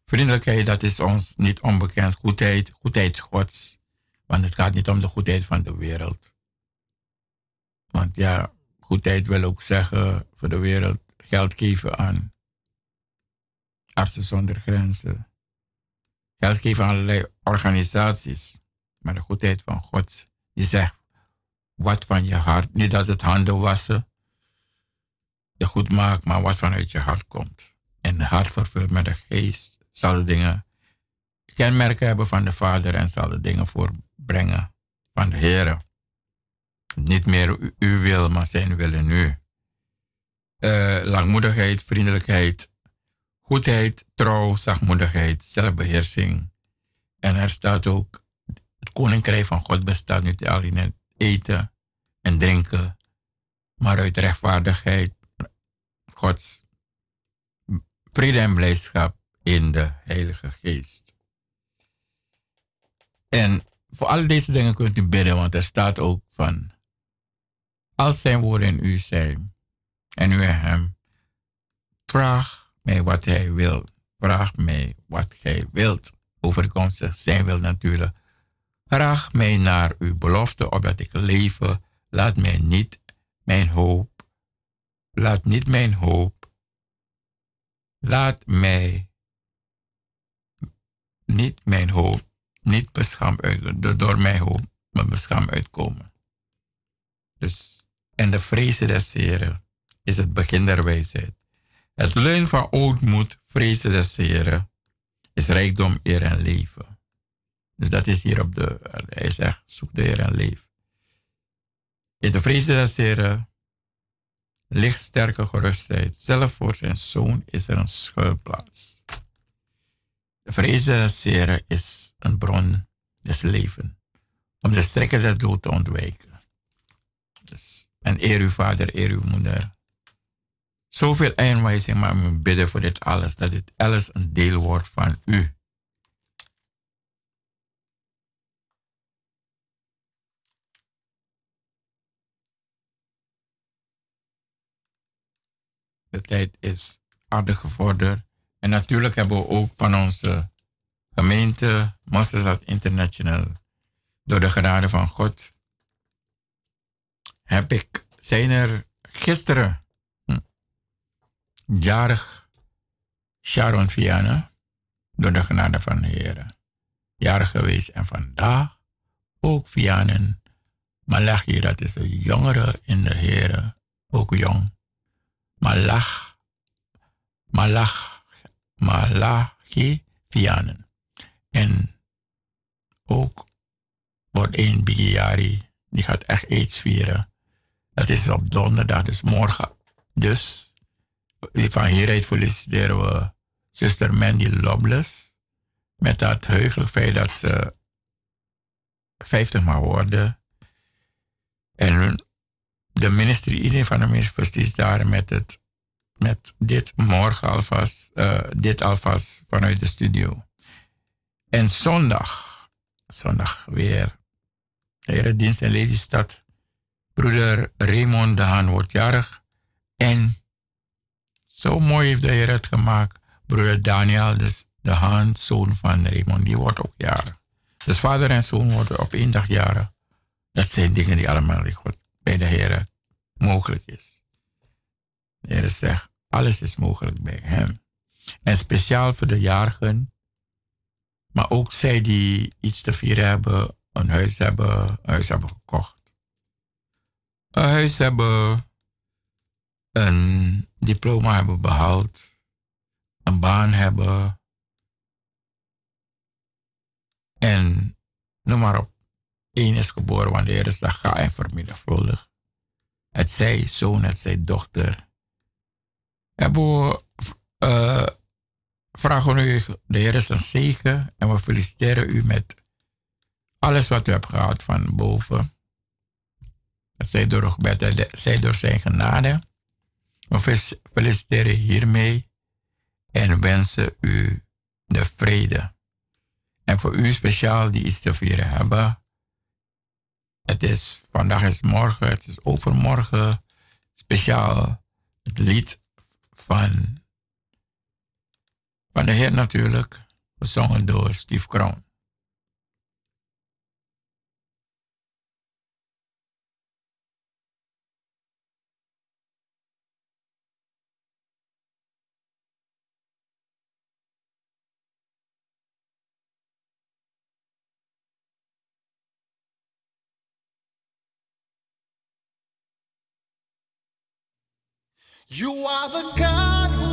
Vriendelijkheid, dat is ons niet onbekend. Goedheid, goedheid Gods. Want het gaat niet om de goedheid van de wereld. Want ja, goedheid wil ook zeggen voor de wereld geld geven aan artsen zonder grenzen. Geld geven aan allerlei organisaties. Maar de goedheid van God, die zegt wat van je hart, niet dat het handen wassen je goed maakt, maar wat vanuit je hart komt. En hart vervuld met de geest zal de dingen kenmerken hebben van de Vader en zal de dingen voorbrengen van de Heer. Niet meer uw wil, maar zijn wil in u. Eh, langmoedigheid, vriendelijkheid, goedheid, trouw, zachtmoedigheid, zelfbeheersing. En er staat ook, het koninkrijk van God bestaat niet alleen uit eten en drinken, maar uit rechtvaardigheid, Gods vrede en blijdschap in de Heilige Geest. En voor al deze dingen kunt u bidden, want er staat ook van, als zijn woorden u zijn en u hem, vraag mij wat hij wil. Vraag mij wat gij wilt. Overkomstig zijn wil natuurlijk. Vraag mij naar uw belofte, opdat ik leven. Laat mij niet mijn hoop, laat niet mijn hoop, laat mij niet mijn hoop, niet door mijn hoop, maar beschaamd uitkomen. Dus, en de vrezen des Heren is het begin der wijsheid. Het leun van ootmoed, vrezen des Heren, is rijkdom, eer en leven. Dus dat is hier op de, hij zegt, zoek de Heer en leef. In de vrezen des Heren ligt sterke gerustheid. Zelf voor zijn zoon is er een schuilplaats. De vrezen des Heren is een bron des leven. Om de strekken des dood te ontwijken. Dus, en eer uw vader, eer uw moeder. Zoveel aanwijzing, maar we bidden voor dit alles. Dat dit alles een deel wordt van u. De tijd is aardig gevorderd. En natuurlijk hebben we ook van onze gemeente Mosterdstad International, door de genade van God, heb ik, zijn er gisteren hm, jarig Sharon Viana, door de genade van de Heer, jarig geweest. En vandaag ook Vianen Malachi, dat is een jongere in de Heer, ook jong. Malach, Malach, Malachi Vianen. En ook wordt één Bigiari, die gaat echt iets vieren. Dat is op donderdag, dus morgen. Dus van hieruit feliciteren we zuster Mandy Lobles met dat heugelijk feit dat ze 50 mag worden. En de ministerie, iedereen van de ministerie is daar met, het, met dit morgen alvast, uh, dit alvast vanuit de studio. En zondag, zondag weer, Herendienst in Lelystad. Broeder Raymond de Haan wordt jarig. En zo mooi heeft de Heer het gemaakt. Broeder Daniel, dus de Haan, zoon van Raymond, die wordt ook jarig. Dus vader en zoon worden op één dag jaren. Dat zijn dingen die allemaal bij de Heer mogelijk is. De Heer zegt, alles is mogelijk bij hem. En speciaal voor de jarigen, maar ook zij die iets te vieren hebben, een huis hebben, een huis hebben gekocht. Een huis hebben, een diploma hebben behaald, een baan hebben, en noem maar op. Eén is geboren wanneer is dat ga en vermenigvuldig. Het zij zoon, het zij dochter. We uh, vragen u, de Heer is een zegen en we feliciteren u met alles wat u hebt gehad van boven. Het zij door, zij door zijn genade. We feliciteren hiermee en wensen u de vrede en voor u speciaal die iets te vieren hebben. Het is vandaag is morgen, het is overmorgen. Speciaal het lied van, van de Heer natuurlijk, gezongen door Steve Kroon. You are the God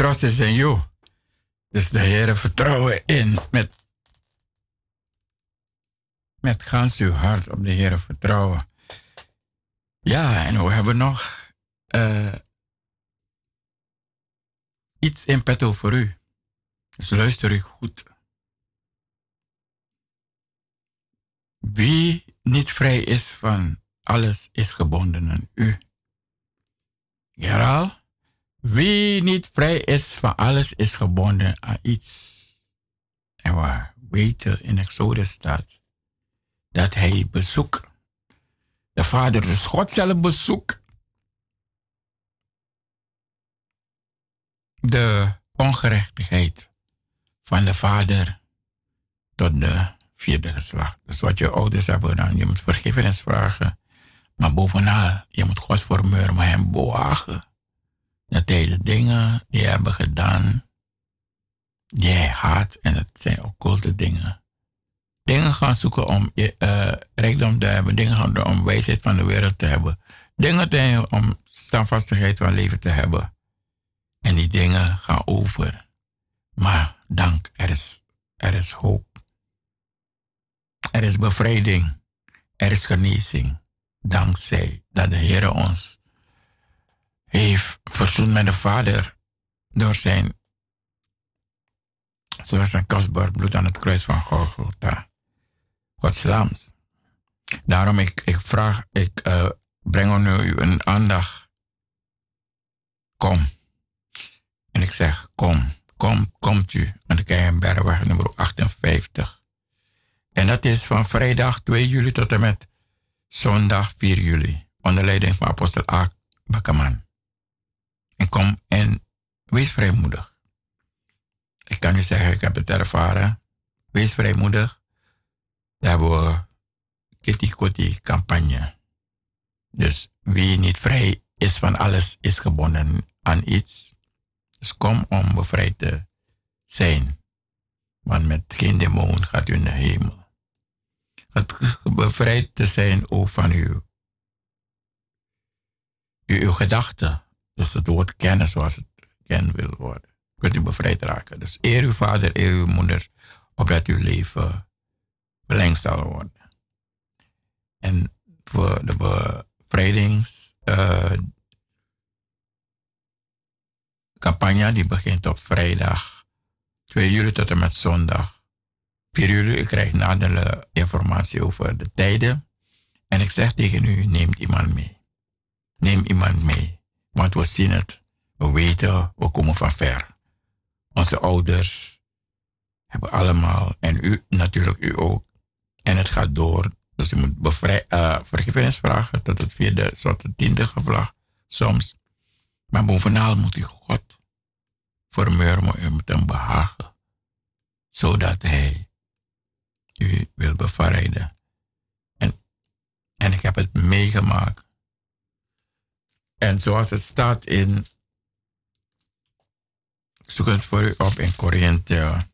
trust is in you. Dus de Heer vertrouwen in met, met gans uw hart op de Heer vertrouwen. Ja, en we hebben nog uh, iets in petto voor u. Dus luister u goed. Wie niet vrij is van alles is gebonden aan u. Geral, wie niet vrij is van alles is gebonden aan iets. En we weten in Exodus staat dat hij bezoekt. De Vader, dus God zelf bezoekt. De ongerechtigheid van de Vader tot de vierde geslacht. Dus wat je ouders hebben gedaan, je moet vergiffenis vragen. Maar bovenal, je moet Gods formeur maar hem bewagen. Dat hij de dingen die hebben gedaan, die hij haat, en dat zijn occulte dingen. Dingen gaan zoeken om uh, rijkdom te hebben, dingen gaan om wijsheid van de wereld te hebben. Dingen om standvastigheid van leven te hebben. En die dingen gaan over. Maar dank, er is, er is hoop. Er is bevrijding. Er is genezing. Dankzij dat de Heer ons heeft verzoend met de Vader door zijn, zoals zijn kostbaar bloed aan het kruis van Golgotha. Gods Daarom ik, ik vraag, ik uh, breng nu een aandacht. Kom. En ik zeg, kom, kom, komt u. En dan krijg een bergweg nummer 58. En dat is van vrijdag 2 juli tot en met zondag 4 juli. Onder leiding van apostel A. Bakkerman. En kom en wees vrijmoedig. Ik kan u zeggen, ik heb het ervaren. Wees vrijmoedig. Daar hebben we Kitty campagne. Dus wie niet vrij is van alles, is gebonden aan iets. Dus kom om bevrijd te zijn. Want met geen demon gaat u de hemel het bevrijd te zijn ook van uw, uw gedachten. Dus het woord kennen zoals het gekend wil worden. Kunt u bevrijd raken. Dus eer uw vader, eer uw moeder, opdat uw leven verlengd zal worden. En voor de bevrijdingscampagne, uh, die begint op vrijdag 2 juli tot en met zondag 4 uur, ik krijg nadere informatie over de tijden. En ik zeg tegen u, neem iemand mee. Neem iemand mee. Want we zien het. We weten, we komen van ver. Onze ouders hebben allemaal, en u natuurlijk, u ook. En het gaat door. Dus u moet bevrij, uh, vergiffenis vragen tot het vierde, tot het tiende gevlag. Soms. Maar bovenal moet u God vermurmen en met hem behagen. Zodat hij u wil bevrijden. En, en ik heb het meegemaakt. En zoals het staat in, ik zoek het voor u op in Korinthe.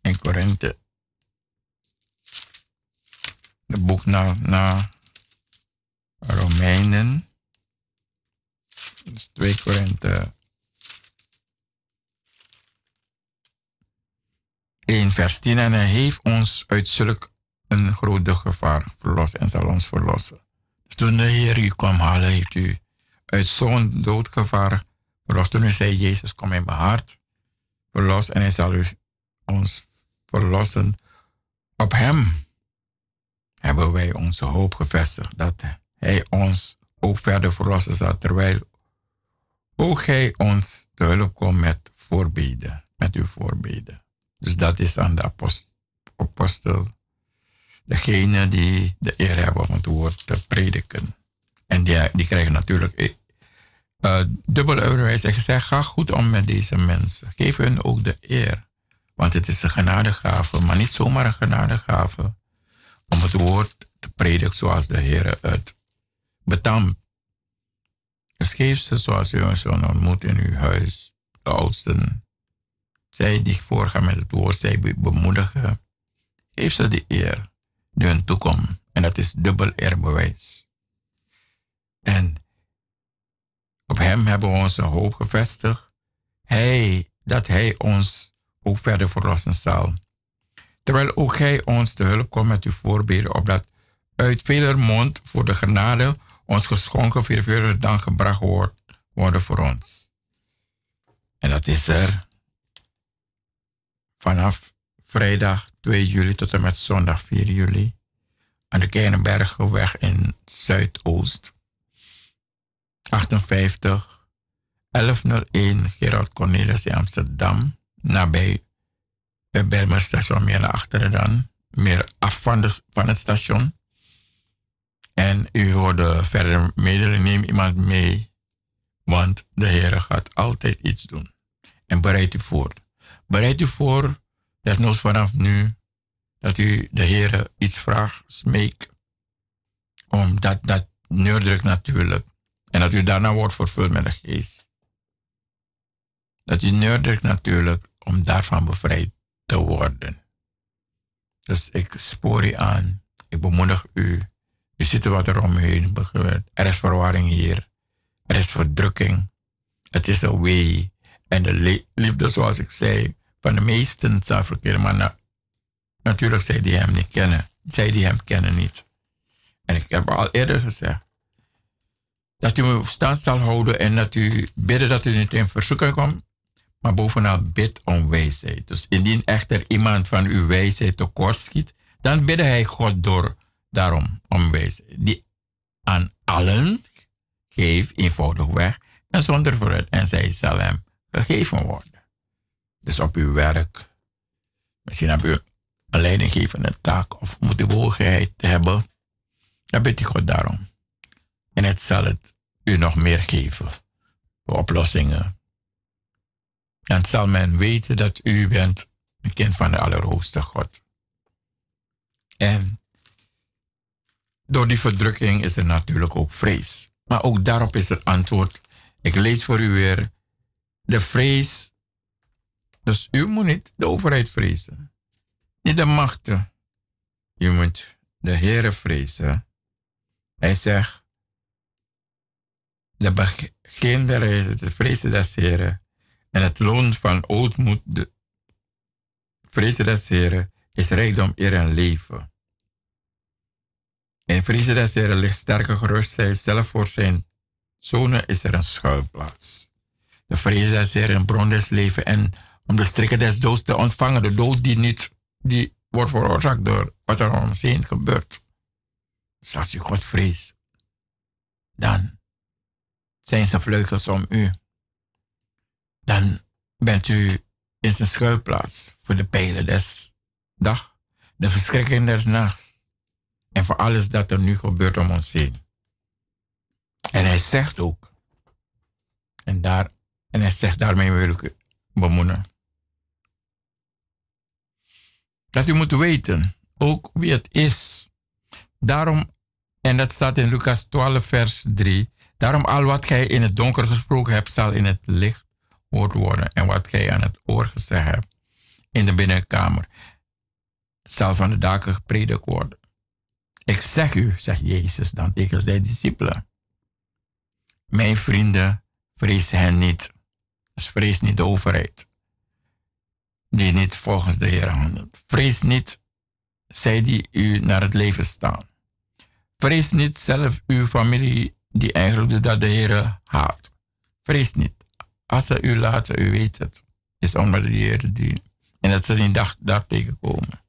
In Korinthe. De boek naar, naar Romeinen. Dus 2 Korinthe 1 vers 10. En hij heeft ons uit zulk een groot gevaar verlost en zal ons verlossen. Toen de Heer u kwam halen, heeft u uit zo'n doodgevaar verlost. Toen zei, Jezus, kom in mijn hart, verlos en hij zal ons verlossen. Op hem hebben wij onze hoop gevestigd dat hij ons ook verder verlossen zal, terwijl ook hij ons te hulp komt met voorbeden, met uw voorbeden. Dus dat is aan de apostel, degene die de eer hebben om het woord te prediken. En die, die krijgen natuurlijk uh, dubbel onderwijs. En gezegd, ga goed om met deze mensen. Geef hun ook de eer. Want het is een genadegave, maar niet zomaar een genadegave. Om het woord te prediken zoals de Heer het betaamt. Dus geef ze zoals u een zoon ontmoet in uw huis, de oudsten, zij die voorgaan met het woord, zij bemoedigen. Geef ze de eer hun toekomt. En dat is dubbel eerbewijs. En Op Hem hebben we onze hoop gevestigd. Hij, dat Hij ons ook verder verlossen zal. Terwijl ook Hij ons te hulp komt met uw voorbeden, opdat uit veler mond voor de genade ons geschonken veelvuldig dan gebracht wordt worden voor ons. En dat is er vanaf vrijdag 2 juli tot en met zondag 4 juli aan de Keinenbergenweg in Zuidoost. 58 1101 Gerard Cornelis in Amsterdam, nabij het Belmer station, meer naar achteren dan, meer af van, van het station. En u hoorde verder mededelen, neem iemand mee, want de Heer gaat altijd iets doen. En bereid u voor. Bereid u voor, desnoods vanaf nu, dat u de Heer iets vraagt, smeek. Omdat dat neurdruk natuurlijk. En dat u daarna wordt vervuld met de geest. Dat u neurdruk natuurlijk om daarvan bevrijd te worden. Dus ik spoor u aan. Ik bemoedig u. U zit er wat eromheen. Er is verwarring hier. Er is verdrukking. Het is een wee. En de liefde, zoals ik zei, van de meesten verkeerde. Maar natuurlijk, zij die hem niet kennen. Zij die hem kennen niet. En ik heb al eerder gezegd. Dat u stand zal houden en dat u bidden dat u niet in verzoeking komt. Maar bovenal bid om wijsheid. Dus indien echter iemand van uw wijsheid tekort schiet, dan bidde hij God door daarom om wijsheid. Die aan allen geeft eenvoudig weg en zonder vooruit. En zij zal hem gegeven worden. Dus op uw werk. Misschien heb u een leidinggevende taak of moet de hebben. Dan bidt u God daarom. En het zal het u nog meer geven. Oplossingen. Dan zal men weten dat u bent een kind van de Allerhoogste God. En door die verdrukking is er natuurlijk ook vrees. Maar ook daarop is er antwoord. Ik lees voor u weer de vrees. Dus u moet niet de overheid vrezen. Niet de machten. U moet de Heere vrezen. Hij zegt, de begin der reizen, de vrezen des Heren en het loon van ootmoed, de vrezen des Heren, is rijkdom, eer en leven. In vrezen des Heren ligt sterke gerustheid, zelf voor zijn zonen is er een schuilplaats. De vrees des Heren, een bron des leven en om de strikken des doods te ontvangen, de dood die niet, die wordt veroorzaakt door wat er om ons heen gebeurt. Dus als u God vreest, dan zijn zijn vleugels om u. Dan bent u in zijn schuilplaats voor de pijlen des dag, de verschrikking des nachts en voor alles dat er nu gebeurt om ons heen. En hij zegt ook, en, daar, en hij zegt daarmee wil ik bemoenen, dat u moet weten ook wie het is. Daarom, en dat staat in Lucas 12, vers 3, Daarom al wat gij in het donker gesproken hebt, zal in het licht gehoord worden. En wat gij aan het oor gezegd hebt in de binnenkamer, zal van de daken gepredikt worden. Ik zeg u, zegt Jezus dan tegen zijn discipelen. Mijn vrienden, vrees hen niet. Dus vrees niet de overheid. Die niet volgens de Heer handelt. Vrees niet zij die u naar het leven staan. Vrees niet zelf uw familie die eigenlijk dat de Heer haat. Vrees niet. Als ze u laten, u weet het. is omdat de Heer die. En dat ze niet dag, daar tegenkomen.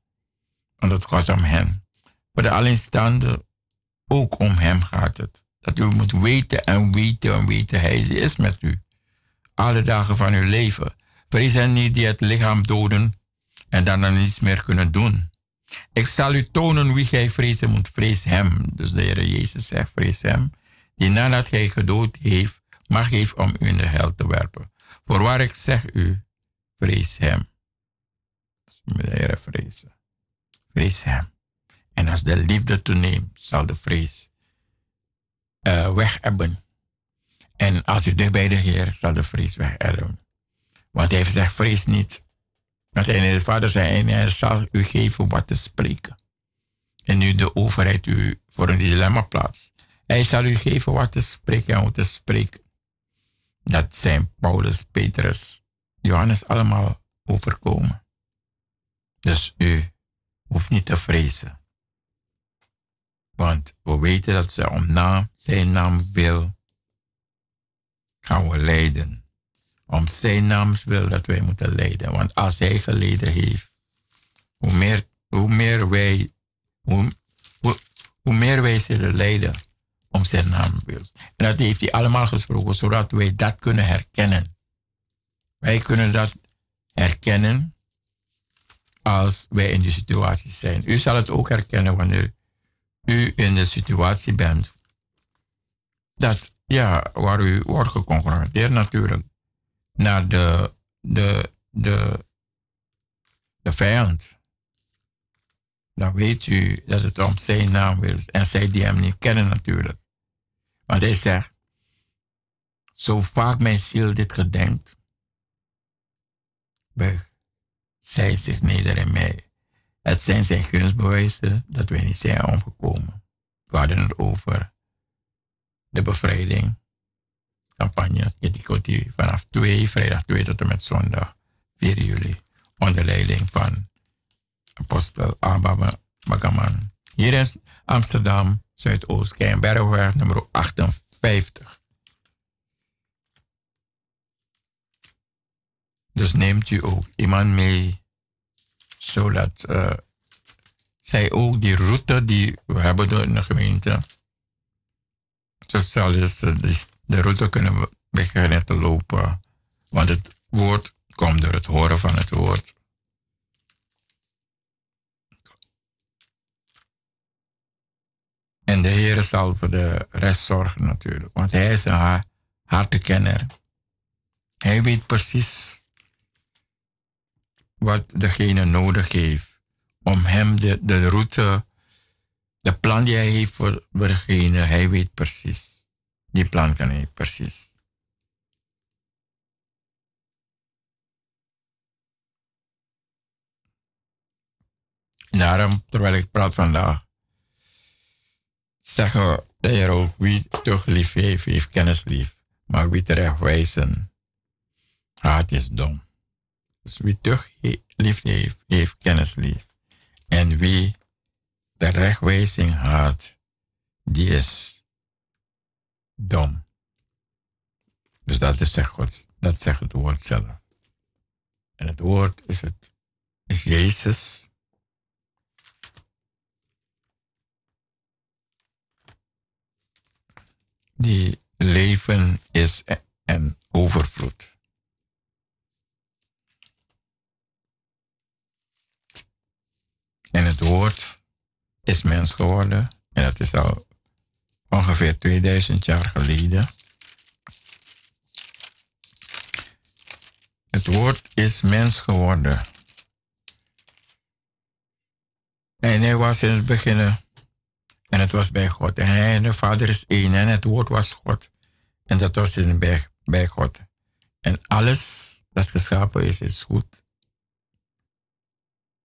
Want het gaat om hem. Voor de alleenstaande, ook om hem gaat het. Dat u moet weten en weten en weten, hij is met u. Alle dagen van uw leven. Vrees hen niet die het lichaam doden en daarna niets meer kunnen doen. Ik zal u tonen wie gij vrezen moet. Vrees hem. Dus de Heer Jezus zegt, vrees hem die nadat hij gedood heeft, mag heeft om u in de hel te werpen. Voorwaar ik zeg u, vrees hem. De Heer vrezen. Vrees hem. En als de liefde toeneemt, zal de vrees uh, weg hebben. En als u dicht bij de Heer, zal de vrees weg hebben. Want hij heeft vrees niet. Want hij de Vader zei, en hij zal u geven wat te spreken. En nu de overheid u voor een dilemma plaatst. Hij zal u geven wat te spreken en hoe te spreken. Dat zijn Paulus, Petrus, Johannes allemaal overkomen. Dus u hoeft niet te vrezen. Want we weten dat ze om naam, zijn naam wil gaan we lijden. Om zijn naams wil dat wij moeten lijden. Want als hij geleden heeft, hoe meer, hoe meer wij, hoe, hoe, meer wij zullen lijden om zijn naam wil. En dat heeft hij allemaal gesproken, zodat wij dat kunnen herkennen. Wij kunnen dat herkennen als wij in die situatie zijn. U zal het ook herkennen wanneer u in de situatie bent dat, ja, waar u wordt geconfronteerd natuurlijk naar de, de, de, de vijand. Dan weet u dat het om zijn naam wil. En zij die hem niet kennen natuurlijk. Want hij zegt, zo vaak mijn ziel dit gedenkt, zij zich neder in mij. Het zijn zijn gunstbewijzen dat wij niet zijn omgekomen. We hadden het over de bevrijding. Campagne Yetikoti vanaf 2, vrijdag 2 tot en met zondag 4 juli. Onder leiding van apostel Abba Bagaman. Hier in Amsterdam, Zuidoost, Keienbergweg, nummer 58. Dus neemt u ook iemand mee, zodat uh, zij ook die route die we hebben door de gemeente, zo zal dus de route kunnen beginnen te lopen. Want het woord komt door het horen van het woord. En de Heer zal voor de rest zorgen natuurlijk. Want Hij is een hartekenner. Hij weet precies wat degene nodig heeft om hem de, de route, de plan die hij heeft voor degene, hij weet precies. Die plan kan hij precies. Daarom, terwijl ik praat vandaag, zeggen de Heer ook, wie toch lief heeft, heeft kennis lief. Maar wie terecht wijzen, haat is dom. Dus wie toch lief heeft, heeft kennis lief. En wie de rechtwijzing haat, die is dom. Dus dat, is zegt God, dat zegt het woord zelf. En het woord is, het, is Jezus. Die leven is en overvloed. En het woord is mens geworden. En dat is al ongeveer 2000 jaar geleden. Het woord is mens geworden. En hij was in het begin. En het was bij God. En hij en de Vader is één. En het woord was God. En dat was in bij, bij God. En alles dat geschapen is, is goed.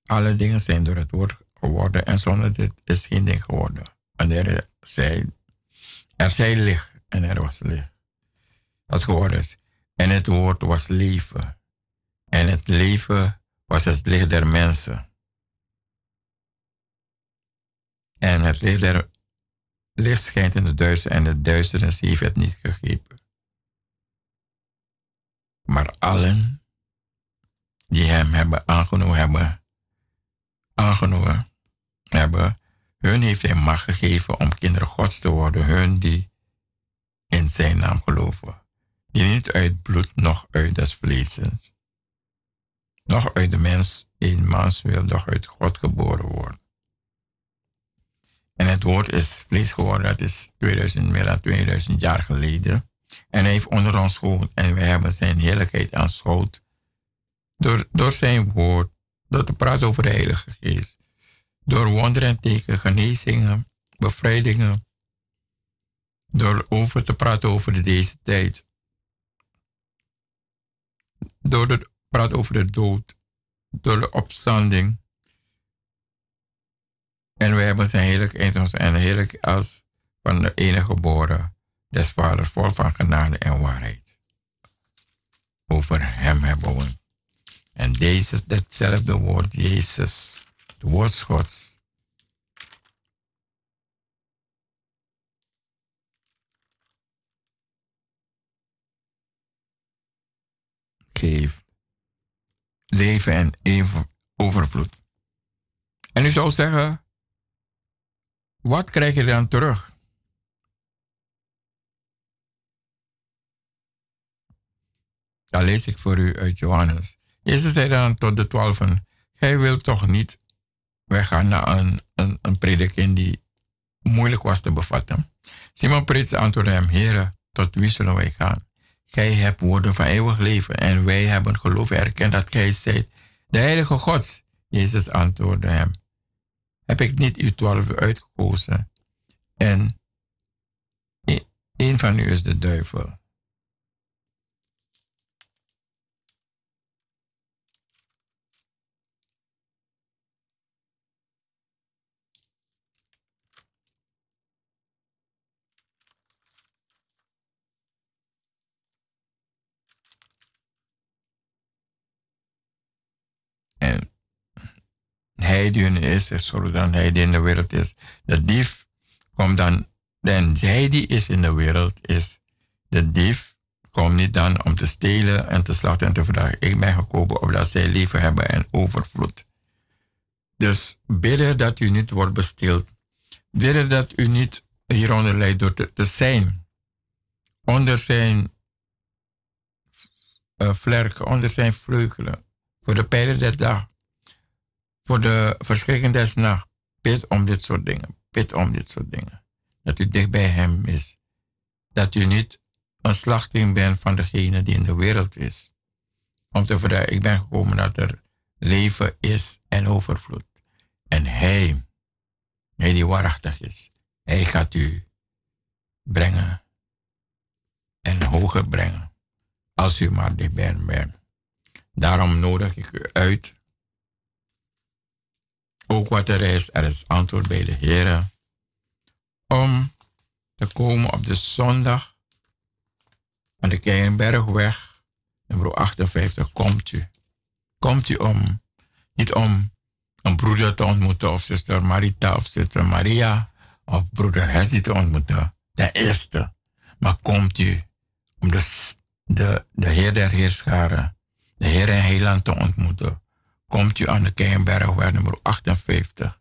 Alle dingen zijn door het woord geworden en zonder dit is geen ding geworden. En er zei, er zei licht en er was licht. Wat geworden is. En het woord was leven. En het leven was het licht der mensen. En het licht der licht schijnt in de duisternis en de duisternis heeft het niet gegrepen. Maar allen die hem hebben aangenomen hebben, aangenomen hebben, hun heeft hij macht gegeven om kinderen Gods te worden, hun die in zijn naam geloven. Die niet uit bloed, nog uit des vleesens, nog uit de mens, een mans wil, uit God geboren worden. En het woord is vlees geworden, dat is 2000, meer dan 2000 jaar geleden. En hij heeft onder ons gewoond en wij hebben zijn heerlijkheid aanschouwd. Door, door zijn woord, door te praten over de Heilige Geest. Door wonderen en teken, genezingen, bevrijdingen. Door over te praten over deze tijd. Door te praten over de dood. Door de opstanding. En wij hebben zijn heerlijk en heerlijk als van de enige geboren des vaders vol van genade en waarheid. over hem hebben we. En deze, datzelfde woord, Jezus, woord Gods, geeft leven en even overvloed. En u zou zeggen, wat krijg je dan terug? Dat lees ik voor u uit Johannes. Jezus zei dan tot de twaalfen, gij wilt toch niet weggaan naar een, een, een die moeilijk was te bevatten. Simon Prits antwoordde hem, Heere, tot wie zullen wij gaan? Gij hebt woorden van eeuwig leven en wij hebben geloof erkend dat gij zijt de heilige Gods. Jezus antwoordde hem, heb ik niet uw twaalf uitgekozen en een van u is de duivel. En hij is, is dan hij in de wereld is. De dief komt dan, en zij die is in de wereld is, de dief komt niet dan om te stelen en te slachten en te vragen. Ik ben gekomen opdat zij leven hebben en overvloed. Dus bidden dat u niet wordt besteeld. Bidden dat u niet hieronder leidt door te, zijn. Onder zijn uh, vlerken, onder zijn vleugelen. Voor de pijlen der dag. Voor de verschrikking des nacht. Bid om dit soort dingen. Bid om dit soort dingen. Dat u dicht bij hem is. Dat u niet een slachting bent van degene die in de wereld is. Om te vertellen, ik ben gekomen dat er leven is en overvloed. En hij, hij die waarachtig is, hij gaat u brengen en hoger brengen. Als u maar dicht bij hem bent. Daarom nodig ik u uit. Ook wat er is, er is antwoord bij de Heer. Om te komen op de zondag aan de Keienbergweg, nummer 58, komt u. Komt u om, niet om een broeder te ontmoeten of zuster Marita of zuster Maria of broeder Hessie te ontmoeten, ten eerste. Maar komt u om de, de, de Heer der Heerscharen, de Heer en Heiland te ontmoeten. Komt u aan de Keienbergweg nummer 58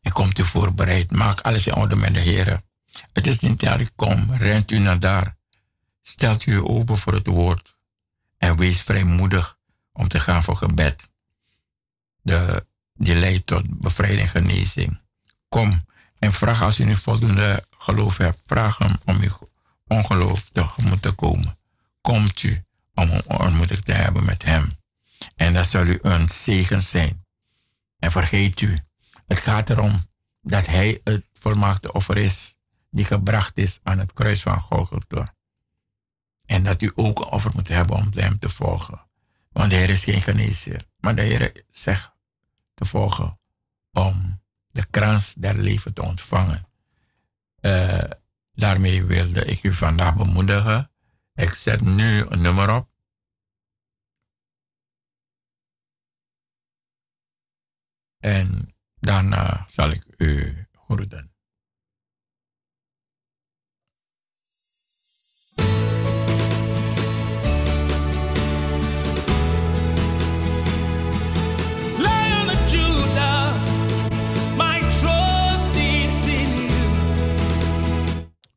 en komt u voorbereid. Maak alles in orde met de Heer. Het is niet ik kom, rent u naar daar. Stelt u open voor het woord en wees vrijmoedig om te gaan voor gebed. De, die leidt tot bevrijding en genezing. Kom en vraag als u niet voldoende geloof hebt, vraag hem om uw ongeloof tegemoet te komen. Komt u om een ontmoeting te hebben met hem. En dat zal u een zegen zijn. En vergeet u, het gaat erom dat hij het volmaakte offer is die gebracht is aan het kruis van Golgotha. En dat u ook een offer moet hebben om hem te volgen. Want de Heer is geen genezer. Maar de Heer zegt te volgen om de krans der leven te ontvangen. Uh, daarmee wilde ik u vandaag bemoedigen. Ik zet nu een nummer op. En daarna zal ik u groeten.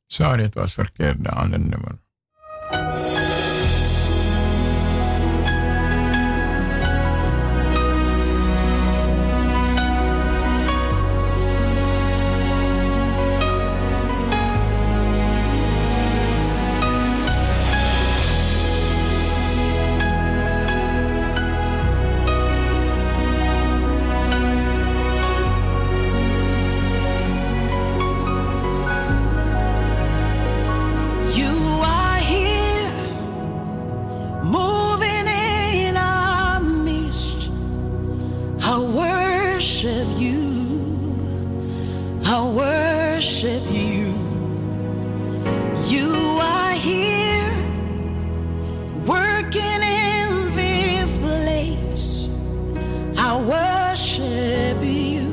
Sorry, het was verkeerd, de andere nummer. worship you. You are here working in this place. I worship you.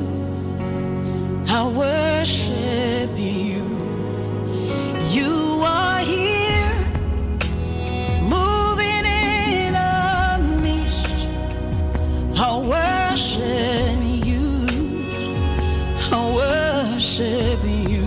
I worship you. You are here moving in a mist. I worship you. I worship you.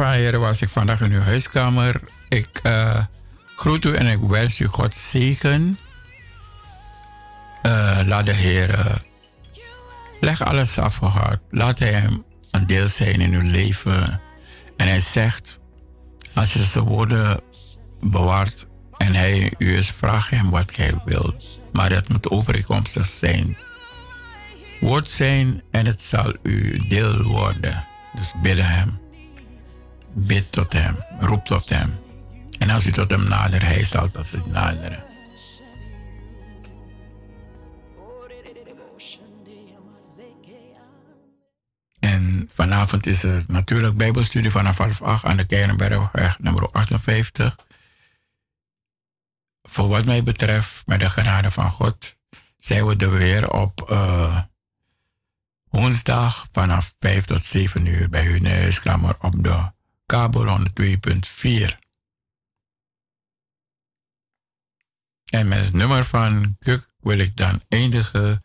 Van was ik vandaag in uw huiskamer. Ik eh, groet u en ik wens u God zegen. Eh, laat de Heer, eh, leg alles af voor hart. Laat hem een deel zijn in uw leven. En Hij zegt, als je zijn woorden bewaart en Hij u eens vraagt hem wat Hij wil. Maar het moet overeenkomstig zijn woord zijn en het zal u deel worden. Dus bidden hem. Bid tot hem. Roep tot hem. En als u tot hem nadert, hij zal tot u naderen. En vanavond is er natuurlijk Bijbelstudie vanaf half acht aan de Keienbergweg nummer 58. Voor wat mij betreft, met de genade van God, zijn we er weer op eh, woensdag vanaf 5 tot 7 uur bij hun huiskamer op de kabel 102.4. En met het nummer van Kuk wil ik dan eindigen.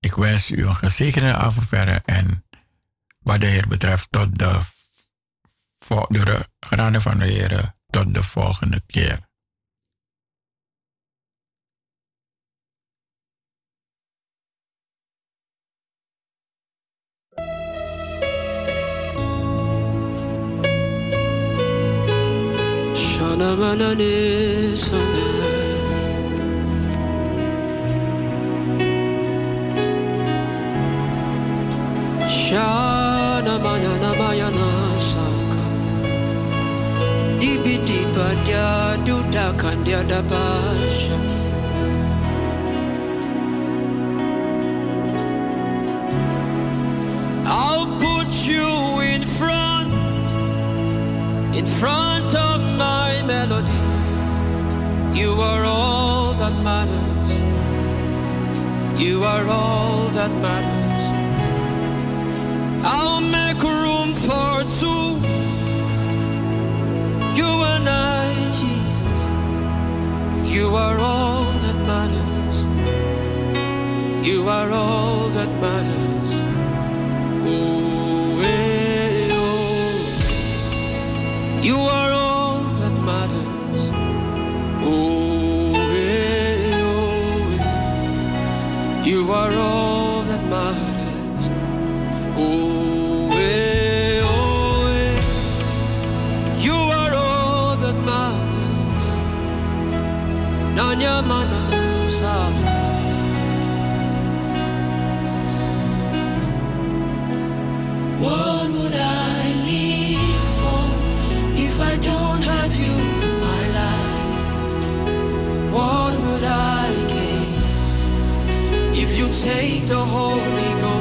Ik wens u een gezegende avond verder en wat de Heer betreft tot de, de genade van de Heer tot de volgende keer. sana bana ne sana saka Dibi duda I'll put you in front in front of melody. You are all that matters. You are all that matters. I'll make room for two. You and I, Jesus. You are all that matters. You are all that matters. Oh, hey, eh, oh. You are you are all Say the Holy Ghost.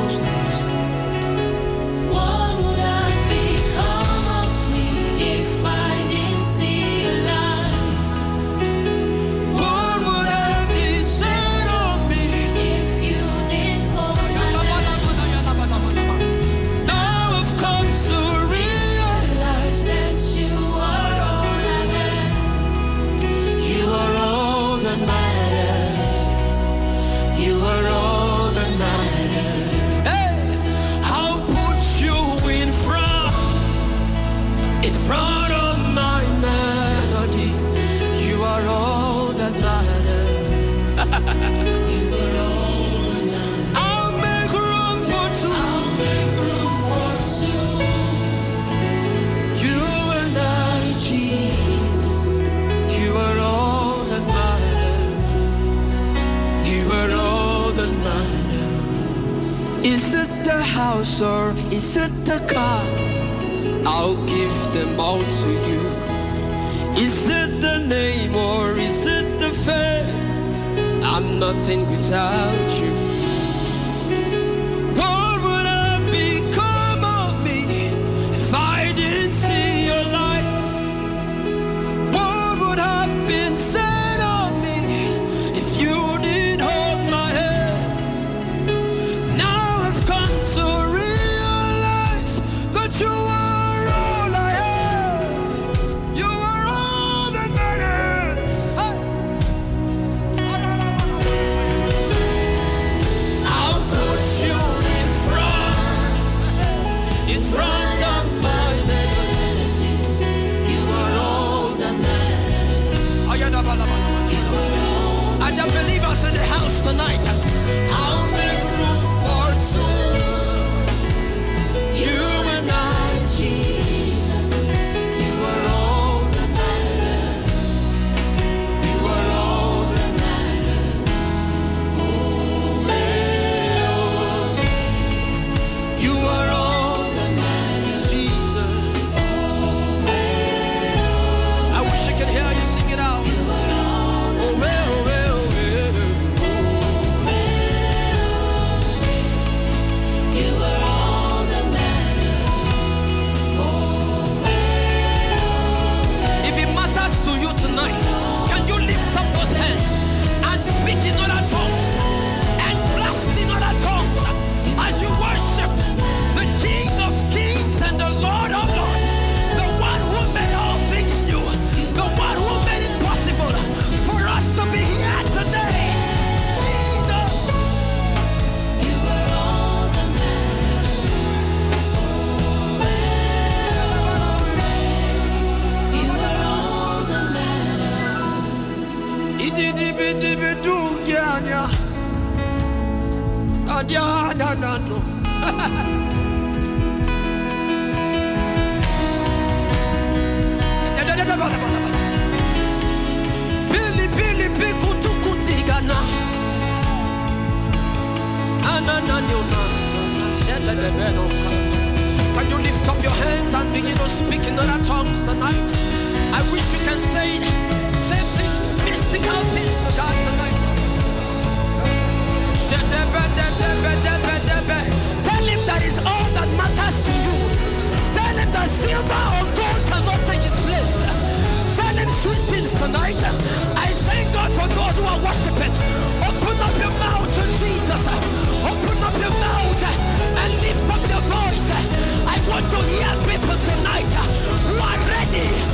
house or is it the car? I'll give them all to you. Is it the name or is it the fame? I'm nothing without you. Can you lift up your hands and begin to speak in other tongues tonight? I wish you can say, say things, mystical things to God tonight. Tell him that is all that matters to you. Tell him that silver or gold cannot take his place. Tell him sweet things tonight. I thank God for those who are worshiping. Open up your mouth to Jesus. want to hear people tonight we are ready.